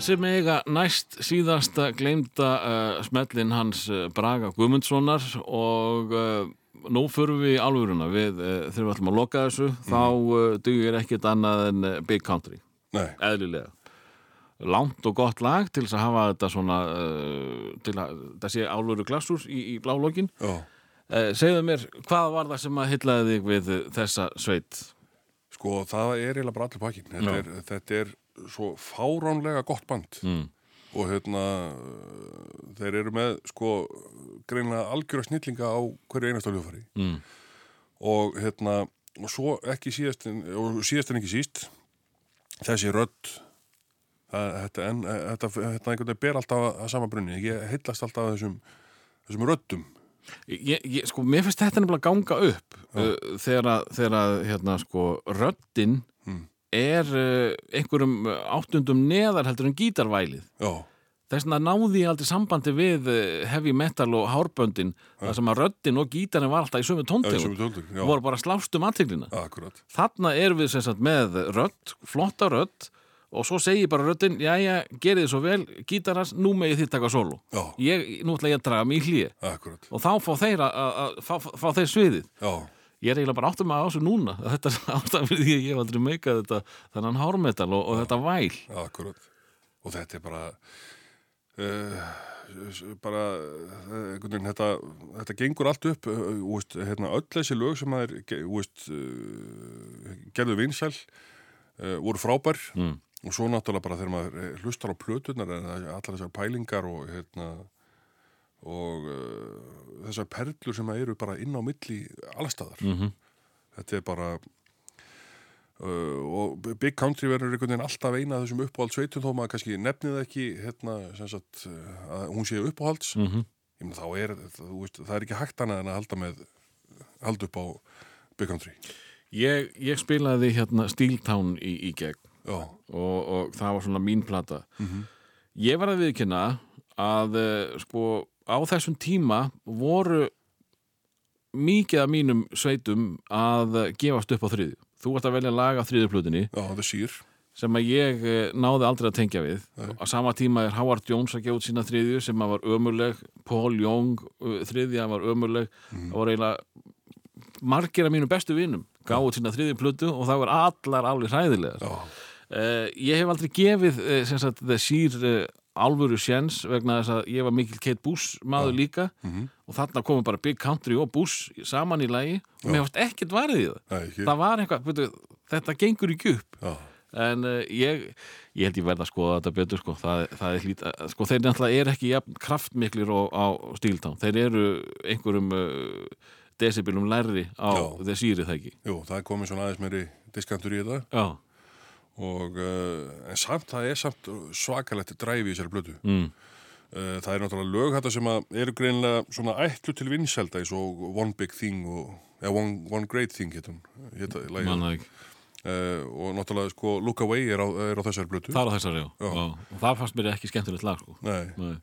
Sem eiga næst síðasta gleymda uh, smellin hans uh, Braga Guðmundssonar og uh, nú förum við í alvöruna. Við uh, við ætlum að loka þessu. Þá uh, dugir ekkert annað en uh, Big Country, Nei, eðlilega. Langt og gott lag til að hafa þetta svona til að það sé álveru glassur í, í blálókin já. uh, segðu mér, hvað var það sem að hyllaði þig við þessa sveit? Sko, það er eiginlega bara allir pakkin. Þetta, þetta er svo fáránlega gott band Mm. og hérna þeir eru með sko greinlega algjöra snillinga á hverju einasta hljófari Mm. og hérna og svo ekki síðast og síðast en ekki síst þessi rödd þetta, en, þetta, þetta einhvern veginn ber alltaf að, að sama brunni ég heillast alltaf að þessum þessum röddum Ég, ég, sko, mér finnst þetta nefnilega ganga upp uh, þegar að, þegar að hérna, sko, röddin Hmm. Er uh, einhverjum áttundum neðar heldur en gítarvælið. já, Þess vegna náði ég aldrei sambandi við uh, heavy metal og hárböndin þar sem að röddin og gítarinn var alltaf í sömu já, töldur já, voru bara að slást um aðteglina. Þarna erum við sagt með rödd, flotta rödd og svo segi bara röddinn, jæja, gerið þið svo vel gítarans, nú megið þið taka solo Já. ég, nú ætla ég að draga mig í akkurat, og þá fá þeir, að, að, að, fá, fá þeir sviðið. Já, ég er eiginlega bara áttum að á þessu núna. Þetta er ástæðan fyrir því að ég hef aldrei meikað þetta þennan hármetal og, og þetta væl. Akkurat. Og þetta er bara uh, bara uh, þetta, þetta gengur allt upp uh, úst, hérna, öll þessi lög sem er gerðu vinsæl voru frábær. Mm. og svo náttúrulega bara þegar maður eh, hlustar á plötunar en allar þessar pælingar og hérna og uh, þessar perlur sem eru bara inn á milli allstaðar mm þetta er bara uh, og Big Country verður einhvern veginn alltaf eina þessum uppáhalds sveitum þó maður kannski nefnið ekki hérna, sagt, uh, að hún sé uppáhalds. -hmm. ég meina þá er veist, það er ekki hægt annað en að halda með halda upp á Big Country. Ég, ég spilaði hérna Steeltown í, í gegn. Og, og það var svona mín plata. Ég var að viðkynna að eh, sko á þessum tíma voru mikið af mínum sveitum að eh, gefast upp á þriðju. Þú varst að velja lag á þriðju plutinni já, það sír sem að ég eh, náði aldrei að tengja við. Á sama tíma er Howard Jones að gefa út sína þriðju sem að var ömurleg. Paul Young uh, þriðja var ömurleg. Það voru eiginlega margir af mínum bestu vinum gáðu út sína þriðju plötu og það voru allar alveg hræðilegar. Já, uh, ég hef aldrei gefið uh, sagt The Seer uh, alvöru sjens vegna þess að ég var mikil Kate Bush maður líka. Og þarna komum bara Big Country og Bush saman í lagi og mér varst ekkert varðið í það. Nei, það var eitthvað, veitu, þetta gengur ekki upp. Já, en uh, ég, ég held ég verða að skoða þetta betur sko, það, það er hlýt uh, sko, þeir náttúrulega er ekki jafn kraftmiklir á, á stíltán, þeir eru einhverjum uh, desibilum lærri á Já. þeir sýri það ekki? Jú, það komið svona aðeins meiri diskantur í þetta. Já, og uh, en samt, það er samt svakalegt dræfi í þessari blötu mm, uh, það er náttúrulega lög þetta sem eru greinlega svona ætlu til vinselda eins og One Big Thing og, eða One, One Great Thing hétum, hétta, lagið. manna ekki uh, og náttúrulega sko Look Away er á, er á þessari blötu það er á þessari, já, Já. já. og það fannst mér ekki skemmtilegt lag sko. Nei. Nei.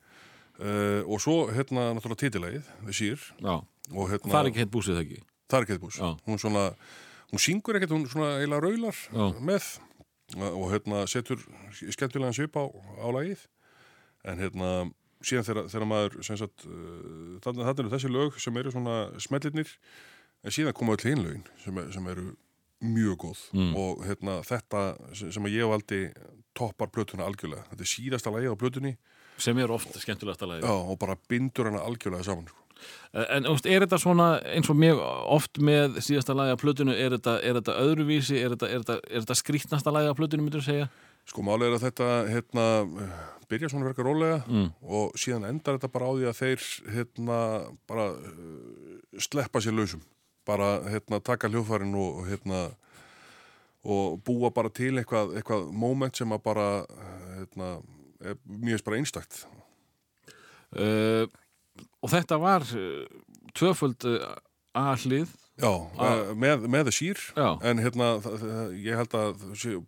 Uh, og svo hérna náttúrulega titilægið við og hérna það er ekki heitt búsið það ekki það er ekki bús Já. hún hún syngur ekkert hún svona eiginlega raular Já. með og hérna setur skemmtilegan svip á, á lagið. En hérna síðan þegar, þegar maður sagt, uh, þannig eru þessi lög sem eru svona smellirnir en síðan koma öll hinlögin sem, er- sem eru mjög góð. Mm. og hérna þetta sem að ég valdi toppar plötuna algjörlega. Þetta er síðasta lagið á plötunni. Sem er oft skemmtilegt að lagi Já, og bara bindur hana algjörlega saman sko. En þú veist, er þetta svona eins og mjög oft með síðasta lagi af plötunu, er þetta, er þetta öðruvísi, er þetta, er þetta, er þetta skrýtnasta lagi af plötunu, myndur þú segja? Sko málið er að þetta hérna, eh, byrja svona verka rólega Mm. og síðan endar þetta bara á því að þeir hérna, bara uh, sleppa sér lausum bara hérna, taka hljóðfærin og, og, hérna, og búa bara til eitthvað, eitthvað moment sem að bara eh, hérna, er mjög einstakt Uh, og þetta var uh, tvöföld uh, aðlið, Já, ah. með, með sír Já. en hérna, ég held að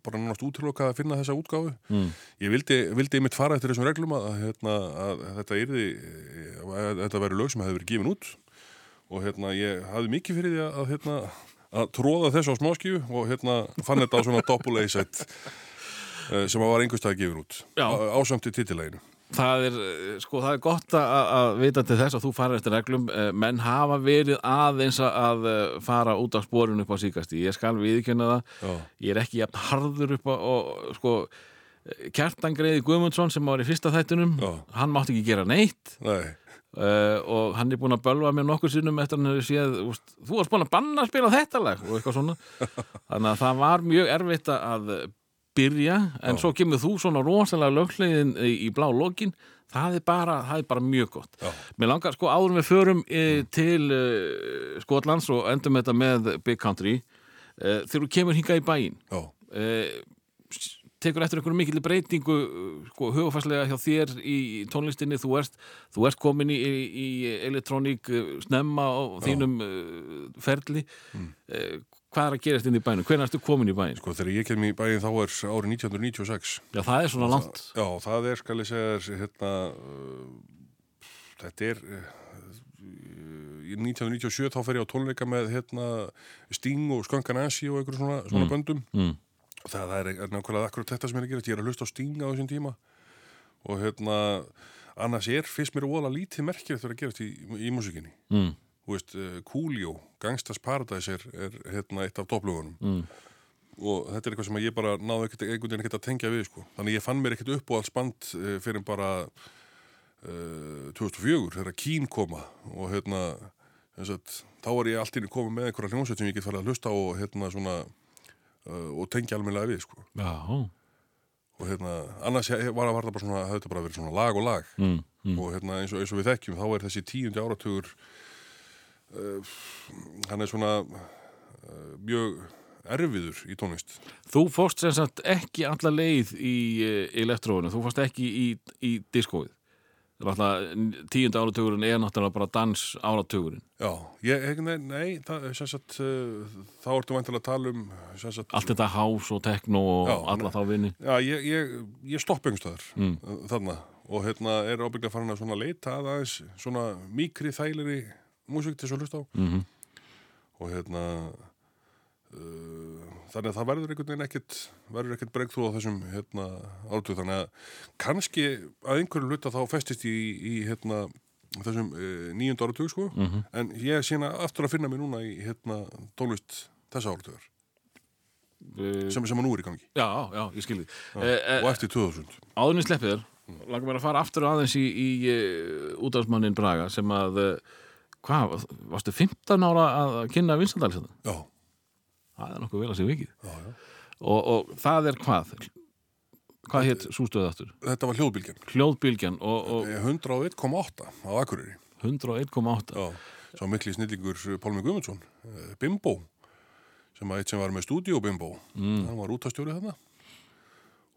bara náttúrulega útilokað að finna þessa útgáfu mm. Ég vildi, vildi einmitt fara eftir þessum reglum að, hérna, að þetta yrði að þetta væri lög sem hefði verið gefin út og hérna, ég hafði mikið fyrir því að, hérna, að tróða þessu á smáskíu og hérna, fann þetta á svona A-set eh, sem að var einhverstað gefin út Já. á- ásamt í titileginu það er, uh, sko, það er gott að, að vita til þess að þú farir eftir reglum, uh, menn hafa verið aðeins að uh, fara út á spórinu upp á síkasti, ég skal viðkynna það, Já, ég er ekki jafn harður upp á, og, sko, Kjartan Greiði Guðmundsson sem var í fyrsta þættunum, Já. hann mátti ekki gera neitt. Nei, uh, og hann er búin að bölva mér nokkur sinnum eftir hann hefur séð, úst, þú varst búin að banna að spila þetta lag og eitthvað svona. Þannig að það var mjög erfitt að byrja, en svo kemur þú svona rosalega löglegin í, í blá lokin. Það er bara, það er bara mjög gott. Já. mér langar sko áður við förum e, til e, Skotlands og endum þetta með Big Country e, þegar þú kemur hingað í bæinn já, e, tekur eftir einhverju mikil breytingu sko, hugafærslega hjá þér í tónlistinni. Þú ert, þú ert komin í, í, elektróník snemma á þínum uh, ferli. Mm. Hvað er að gerast inn í bænum? Hvernig ertu komin í bæn? sko þegar ég kem í bæinn þá er árið 1996 Já, það er svona langt. Já, það er, skal ég segja hérna, uh, þetta er, uh, í 1997 þá fer ég á tónleika með, hérna, Sting og Skönkan Asi og einhverjum svona, svona böndum. mm. það, það er, nákvæmlega akkurat þetta sem er að gerast. Ég er að hlusta á stinga á þessum tíma. Og hérna annars er fyrst mér óalega lítið merkilegt að gerast í, í músikinni mm. Veist, uh, Coolio, Gangstas Paradise er, er hérna eitt af toplugunum Mm. og þetta er eitthvað sem ég bara náðu ekkert, einhvern veginn ekkert að tengja við sko. þannig ég fann mér ekkert upp á alls band fyrir bara uh, 2004 þegar Kín koma og hérna að, þá var ég allt inn komið með einhverja hljómsveit sem ég get farið að hlusta og hérna svona uh, og tengja almennilega við sko. Já, og hérna, annars var, það bara svona, þetta bara verið svona lag og lag mm. Mm. og hérna eins og, eins og við þekkjum þá er þessi tíundi áratugur hann er svona uh, mjög erfiður í tónlist Þú fórst sem sagt ekki alla leið í uh, elektróinu, þú fórst ekki í, í diskóið. Tíunda áratugurinn er náttúrulega bara dans áratugurinn. Já, ég, nei, nei það, sagt, þá ertu vantilega að tala um sagt, Allt þetta hás og tekno og Já, alla þá vinni. Já, ég, ég, ég stopp einhverstaðar Mm. þarna og hérna er ábygglega farin að leita að aðeins svona mikri þægilegri músík til að hlusta á. Mm og hérna uh, þannig að það verður einhvern veginn ekkit verður ekkit breykþú á þessum hérna átug þannig að kannski að einhverju hluta þá festist í, í hérna þessum uh, nýjönda áratug sko. Mhm. en ég sína aftur að finna mig núna í hérna tónlist þessa áratugar. Uh, sem, sem að nú er í gangi. Já, já, ég skilði. Já, Uh, og eftir 2000 áðurinn sleppið langar mér að fara aftur aðeins í, í uh, útafsmannin Braga sem að, uh, hvað, varstu 15 ára að kynna Vinsandalsson? Já, Það er nokkuð vel að sé vikið. já, já. Og, og það er hvað? Hvað hétt sústöðu aftur? Þetta var hljóðbylgjan Hljóðbylgjan og, og Eh, 101,8 á Akureyri 101,8 Já, sá mikli snillingur Pálmi Guðmundsson, eh, Bimbo sem að eitt sem var með stúdíó Bimbo Mm. hann var útastjóri þarna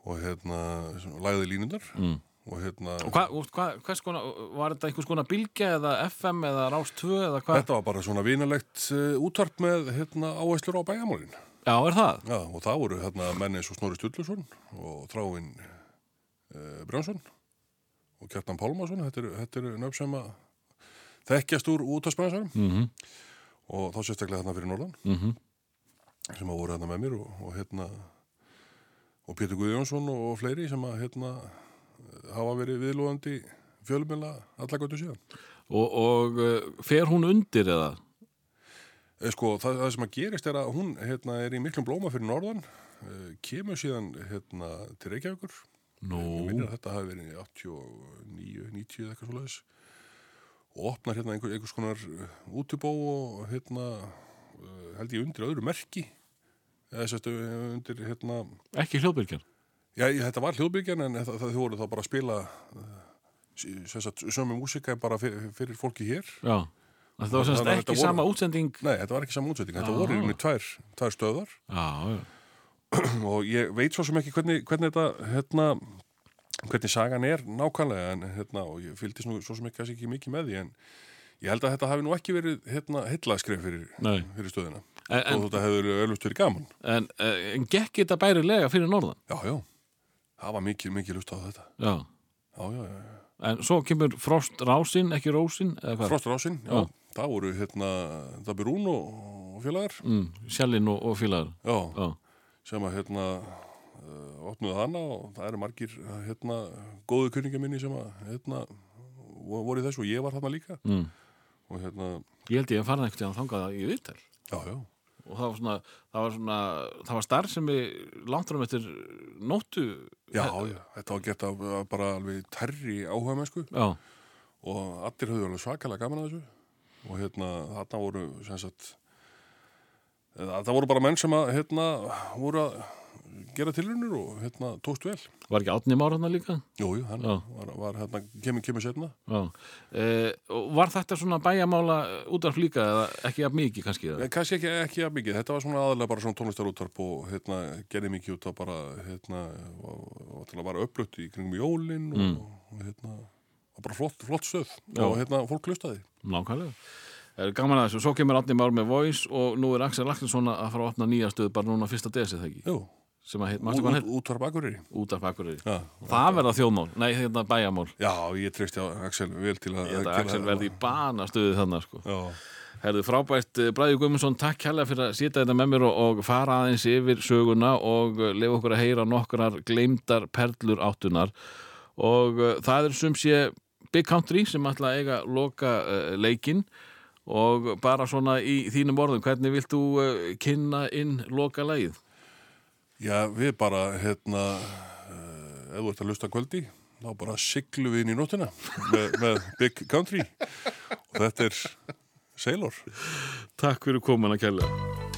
og hérna lagði línundar Mm. Og hérna Og hvað, og hvað, hvers konar, var þetta einhvers konar bylgja eða FM eða Rás 2 eða hvað? þetta var bara svona vinalegt uh, útvarp með hérna áæslur á bæjamálin Já, er það? Já, og það voru hérna menn eins og Snorri Sturluson og Þráin uh, Brjánsson og Kjartan Pálmarsson þetta eru, þetta eru nöfn sem að þekkjast úr útvarpsbransanum Mm og þá sérstaklega þarna fyrir Norðan -hmm. sem að voru hérna með mér og, og hérna og Pétur Guðjónsson og fleiri sem að hérna hafa verið viðlóðandi fjölumila allagötu síðan. Og, og uh, fer hún undir eða? E, sko, það, það sem að gerist er að hún hérna, er í miklum blóma fyrir norðan, e, kemur síðan hérna, til Reykjavíkur. Nú, Ég minnir að þetta hafi verið í 89, 90 eða eitthvað svo leiðis og opnar hérna einhver, einhvers konar útibó og hérna held ég undir öðru merki eða sérst undir hérna ekki hljóðbylgjan Já, þetta var hljóðbyggjan en það, það voru þá bara að spila uh, sömu músika bara fyrir, fyrir fólki hér. Já, þetta var semst ekki þetta voru- sama útsending? Nei, þetta var ekki saman útsetting, þetta voru í tvær, tvær stöðar Já, já. Og ég veit svo sem ekki hvernig, hvernig þetta, hérna, hvernig sagan er nákvæmlega en hérna, og ég fylgdist nú svo sem ekki, ekki mikið með því en ég held að þetta hafi nú ekki verið hérna heillaðskref fyrir, fyrir stöðina En, og þetta hefur öllust verið gaman. en, en gekk þetta bærilega fyrir norðan? Já, já, það var mikið, mikið lust á þetta. Já, Já, já, já, já. en svo kemur Frost Rásin, ekki Rósin eða hvað? Frostarásinn, já, Já. það voru hérna, það byrjum Rún og, félagar. Mm, Sjallinn og, og félagar Já, Já, sem að hérna uh, opnuðu hana og það eru margir hérna góðu kunninga minni sem að hérna vo- voru í þessu og ég var þarna líka mm. og hérna, ég held ég að fara einhvern veginn að þangað í viðtal já, já og það var svona, það var svona það var starf sem við langt fram eftir nóttu. Já, já, þetta var gert af bara alveg terri áhuga mennsku já, og allir höfðu alveg svakalega gaman að þessu. Og hérna þarna voru sem sagt það voru bara menn sem að hérna voru að gera tilunur og hérna tókst vel var ekki átni mára hana líka Jú, jú, hann Já. var, var hérna kemur, kemur setna já. Eh, og var þetta svona bæjamála útvarf líka eða ekki að mikið kannski? En kannski ekki, ekki að mikið, þetta var svona aðalega bara svona tónlistarútvarp og hérna gerði mikið út af bara hérna, og, og til að vara upplutt í kringum jólin og, Mm. og hérna og bara flott, flott stöð Já. og hérna fólk lustaði. Nákvæmlega. Það er gaman að þessu. Svo kemur Átni Már með Voice og nú er Axel Lakinsson að fara að opna nýja stöð bara núna fyrsta desið, það ekki? Jú, Sem að mástu hvað hann heit? útvarp Akureyri. Útvarf Akureyri. Já, Það verða þjóðmál, nei, hérna bæjamál. já, ég treysti á Axel vel til að Ég held að Axel verði í bana stöðið þannig, sko. Herðu frábært, eh, Bræði Guðmundsson, takk kærlega fyrir að sita þetta með mér og, og fara aðeins yfir söguna og eh, lefa okkur að heyra nokkrar gleymdar perlur áttunar og uh, það er sem sé Big Country sem ætla að eiga loka uh, leikinn og bara svona í þínum orðum, hvernig vilt þú uh, kynna inn loka lagið? Já, við bara, hérna, uh, ef þú ert að lusta kvöldi, þá bara siglu við inn í nóttina með, með Big Country og þetta er Sailor. Takk fyrir komuna kærlega.